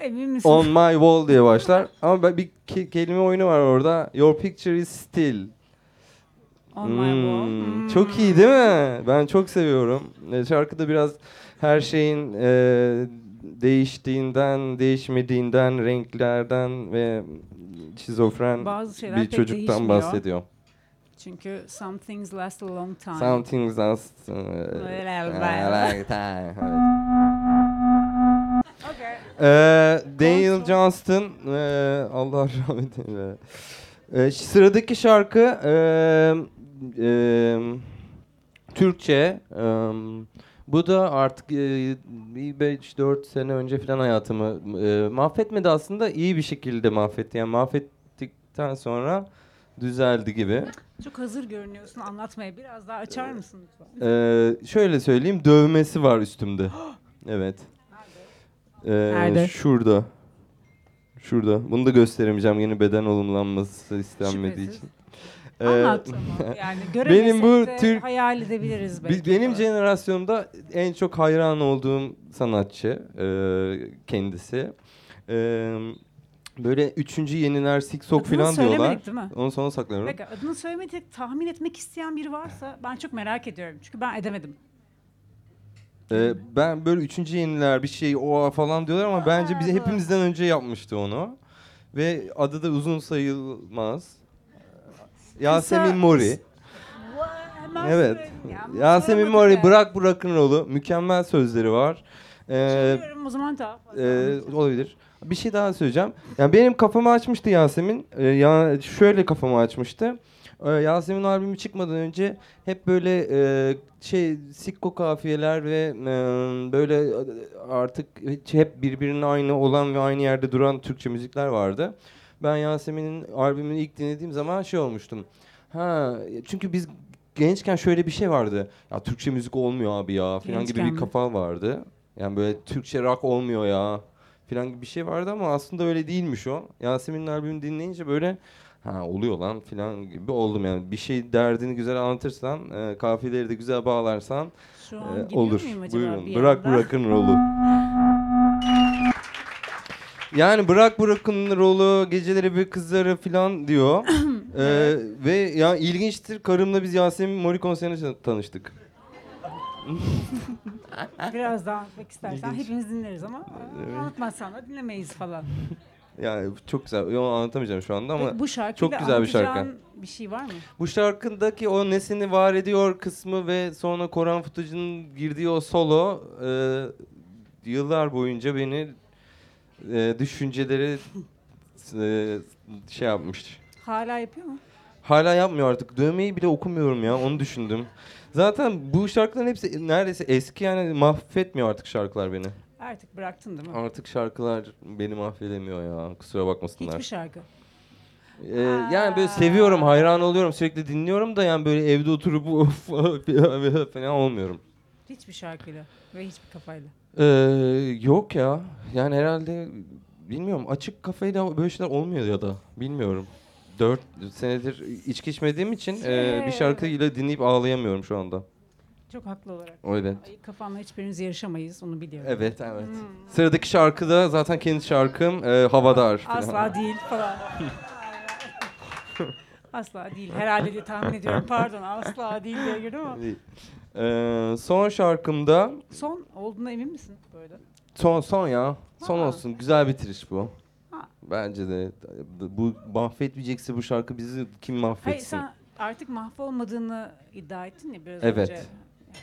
S7: Emin misin?
S6: on my wall diye başlar. Ama ben- bir ke- kelime oyunu var orada. Your picture is still.
S7: On my wall.
S6: Hmm,
S7: Hmm.
S6: Çok iyi değil mi? Ben çok seviyorum. E, Şarkıda biraz her şeyin e, değiştiğinden, değişmediğinden, renklerden ve şizofren
S7: Bazı şeyler
S6: bir
S7: pek
S6: çocuktan
S7: değişmiyor.
S6: bahsediyor.
S7: Çünkü some things last a long time.
S6: Something's last. uh,
S7: Well,
S6: time.
S7: Okay.
S6: Ee, Daniel. Johnston, ee, Allah rahmet eylesin. Ee, sıradaki şarkı ee, ee, Türkçe. Ee, bu da artık bir 5-4 sene önce falan hayatımı ee, mahvetmedi aslında iyi bir şekilde mahvetti. Yani mahvettikten sonra düzeldi gibi.
S7: Çok hazır görünüyorsun anlatmaya. Biraz daha açar mısın lütfen?
S6: Ee, şöyle söyleyeyim dövmesi var üstümde. <gasps> Evet. Ee,
S7: Nerede?
S6: Şurada. Şurada. Bunu da gösteremeyeceğim yeni beden olumlanması istenmediği
S7: Şüphesiz.
S6: için. Ee,
S7: Anlat ama. <laughs> Yani göremesek
S6: bu
S7: de
S6: Türk-
S7: hayal edebiliriz
S6: bi-
S7: belki.
S6: benim jenerasyonda en çok hayran olduğum sanatçı e, kendisi. E, Böyle üçüncü yeniler siksok
S3: Adını
S6: falan diyorlar.
S3: söylemedik değil mi?
S6: Onu sonra saklıyorum.
S3: Peki adını söylemedik tahmin etmek isteyen biri varsa ben çok merak ediyorum. Çünkü ben edemedim.
S6: Ee, ben böyle üçüncü yeniler bir şey o falan diyorlar ama bence
S3: doğru.
S6: hepimizden önce yapmıştı onu. Ve adı da uzun sayılmaz. Yasemin Mori. Evet. Yasemin Mori bırak bırakın rolü. Mükemmel sözleri var. Ee,
S3: o zaman daha fazla.
S6: Ee, olabilir. Bir şey daha söyleyeceğim. Yani benim kafamı açmıştı Yasemin. Ee, ya şöyle kafamı açmıştı. Ee, Yasemin albümü çıkmadan önce hep böyle e, şey sikko kafiyeler ve e, böyle artık hiç hep birbirine aynı olan ve aynı yerde duran Türkçe müzikler vardı. Ben Yasemin'in albümünü ilk dinlediğim zaman şey olmuştum. Ha çünkü biz gençken şöyle bir şey vardı. Ya Türkçe müzik olmuyor abi ya falan gibi
S3: Gençken
S6: bir
S3: mi?
S6: kafa vardı. Yani böyle Türkçe rock olmuyor ya falan gibi bir şey vardı ama aslında öyle değilmiş o. Yasemin'in albümünü dinleyince böyle ha oluyor lan falan gibi oldum yani. Bir şey derdini güzel anlatırsan, e, kafiyeleri de güzel bağlarsan
S3: Şu an
S6: e,
S3: gidiyor
S6: olur.
S3: muyum acaba
S6: Buyurun.
S3: bir
S6: Bırak bırakın rolü. Yani bırak bırakın rolü, geceleri bir kızları falan diyor. <coughs> Ee, ve ya ilginçtir karımla biz Yasemin Mori konserine tanıştık. <laughs>
S3: Biraz daha anlatmak istersen
S6: İlginç.
S3: hepimiz dinleriz ama
S6: Evet.
S3: anlatmazsan da dinlemeyiz falan. <laughs>
S6: Yani çok güzel. Onu anlatamayacağım şu anda ama
S3: Peki bu şarkıyla
S6: çok güzel bir şarkı.
S3: bir şey var mı?
S6: Bu şarkındaki o nesini var ediyor kısmı ve sonra Koran Futucu'nun girdiği o solo e, yıllar boyunca beni e, düşünceleri e, şey yapmış.
S3: Hala yapıyor mu?
S6: Hala yapmıyor artık. Dövmeyi bile okumuyorum ya onu düşündüm. Zaten bu şarkıların hepsi neredeyse eski yani mahvetmiyor artık şarkılar beni.
S3: Artık bıraktın değil mi?
S6: Artık şarkılar beni mahvedemiyor ya kusura bakmasınlar.
S3: Hiçbir şarkı.
S6: Ee, yani böyle seviyorum, hayran oluyorum, sürekli dinliyorum da yani böyle evde oturup <laughs> falan olmuyorum.
S3: Hiçbir şarkıyla ve hiçbir kafayla.
S6: Ee, yok ya. Yani herhalde bilmiyorum açık kafayla böyle şeyler olmuyor ya da bilmiyorum. Dört senedir içki içmediğim için e, bir şarkıyla dinleyip ağlayamıyorum şu anda.
S3: Çok haklı olarak.
S6: Öyle.
S3: Ay, Kafanla hiçbiriniz yarışamayız onu biliyorum.
S6: Evet, evet. Sıradaki şarkı da zaten kendi şarkım e, Havadar.
S3: Asla değil falan. <laughs> asla değil. Herhalde diye tahmin ediyorum. Pardon asla değil diye girdim ama.
S6: Ee, son şarkımda
S3: Son olduğuna emin misin böyle?
S6: Son son ya. Son
S3: Ha.
S6: olsun. Güzel bitiriş bu.
S3: Ha.
S6: Bence de bu mahvetmeyecekse bu şarkı bizi kim
S3: Hayır
S6: mahvetsin?
S3: sen artık mahvolmadığını iddia ettin ya biraz
S6: Evet.
S3: önce. Yani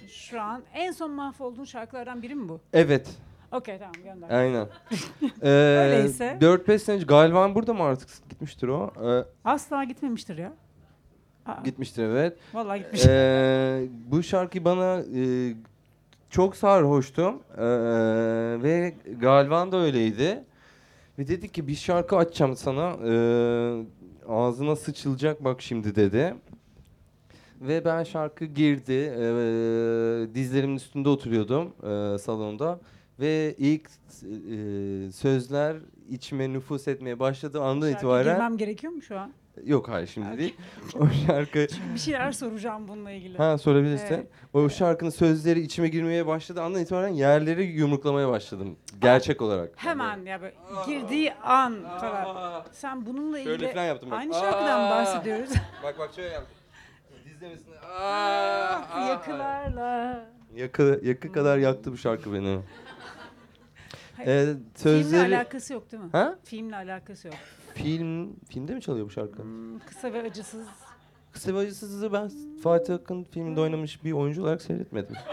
S3: Şu an en son mahvolduğun şarkılardan biri mi bu?
S6: Evet.
S3: Okey tamam gönder.
S6: Aynen. <laughs> ee,
S3: Öyleyse.
S6: 4-5 sene önce galiba burada mı artık gitmiştir o? Ee,
S3: Asla gitmemiştir ya. Aa,
S6: gitmiştir evet.
S3: Vallahi gitmiş.
S6: Ee, <laughs> bu şarkı bana e, çok sarhoştum Ee, ve Galvan da öyleydi. Ve dedi ki bir şarkı açacağım sana ee, ağzına sıçılacak bak şimdi dedi. Ve ben şarkı girdi ee, dizlerimin üstünde oturuyordum ee, salonda ve ilk ee, sözler içime nüfus etmeye başladığı andan
S3: Şarkı
S6: itibaren
S3: girmem gerekiyor mu şu an?
S6: yok hayır şimdi değil o şarkı <laughs>
S3: Bir şeyler soracağım bununla ilgili.
S6: Ha sorabilirsin.
S3: Evet.
S6: O şarkının sözleri içime girmeye başladı. Andan itibaren yerleri yumruklamaya başladım. Gerçek olarak.
S3: Hemen ya böyle girdiği an falan. Sen bununla ilgili
S6: Şöyle falan yaptım bak.
S3: aynı şarkıdan
S6: Aa.
S3: bahsediyoruz?
S6: Bak bak şöyle yaptım. Dizlerin üstüne.
S3: Yakılarla.
S6: Yakı, yakı kadar yaktı bu şarkı beni. Ee,
S3: Filmle
S6: sözleri...
S3: alakası yok değil mi?
S6: Ha?
S3: Filmle alakası yok.
S6: Film, filmde mi çalıyor bu şarkı?
S3: Hmm, kısa ve acısız.
S6: Kısa ve Acısız'ı ben Fatih Akın filminde oynamış bir oyuncu olarak seyretmedim. <laughs>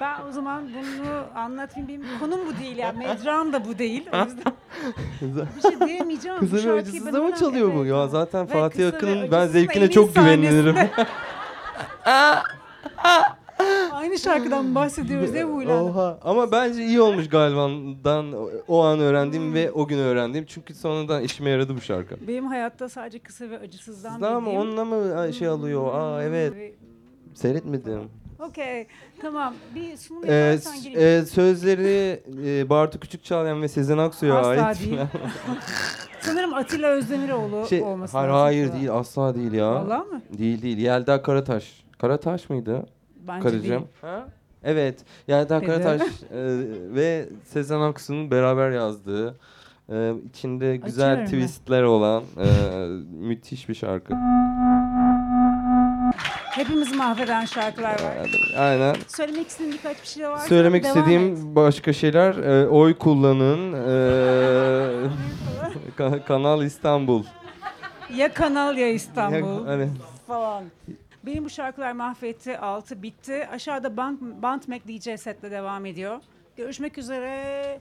S3: Ben o zaman bunu anlatmayayım. Benim konum bu değil ya. Mecram da bu değil. O yüzden <laughs> bir şey diyemeyeceğim. ama
S6: Kısa ve Acısız'da
S3: ben
S6: mı çalıyor bu? Ya zaten
S3: Ve
S6: Fatih Akın'ın ben zevkine çok güvenirim. <laughs>
S3: Aynı şarkıdan bahsediyoruz diye huylandım.
S6: Oha. Ama bence iyi olmuş Galvan'dan o- an öğrendiğim ve o gün öğrendiğim. Çünkü sonradan işime yaradı bu şarkı.
S3: Benim hayatta sadece kısa ve acısızdan
S6: Sizden ama
S3: bildiğim-
S6: onunla mı şey alıyor? Aa evet.
S3: Ve-
S6: Seyretmedim.
S3: Okey. Tamam. Bir sunum
S6: Ee,
S3: yaparsan
S6: s-
S3: gireyim.
S6: e, sözleri e, Bartu Küçükçalayan ve Sezen Aksu'ya
S3: Asla
S6: ait.
S3: değil. <laughs> Sanırım Atilla Özdemiroğlu
S6: şey,
S3: olması
S6: hayır,
S3: lazım.
S6: hayır değil asla değil ya.
S3: Vallahi mı?
S6: Değil değil. Yelda Karataş. Karataş mıydı?
S3: Bence
S6: Karıcığım.
S3: değil.
S6: Ha? Evet. Yelda
S3: Dedi.
S6: Karataş e, ve Sezen Aksu'nun beraber yazdığı Ee, içinde güzel
S3: Açıyorum ben.
S6: twistler olan e, müthiş bir şarkı.
S3: Hepimizi mahveden şarkılar var.
S6: Aynen.
S3: Söylemek istediğin birkaç bir şey varsa
S6: Söylemek
S3: devam et.
S6: istediğim başka şeyler e, oy kullanın. e, Ka- Kanal İstanbul.
S3: Ya Kanal ya İstanbul
S6: Ya- hani
S3: falan. Benim bu şarkılar mahvetti, altı bitti. Aşağıda Band, Band Mac DJ setle devam ediyor. Görüşmek üzere.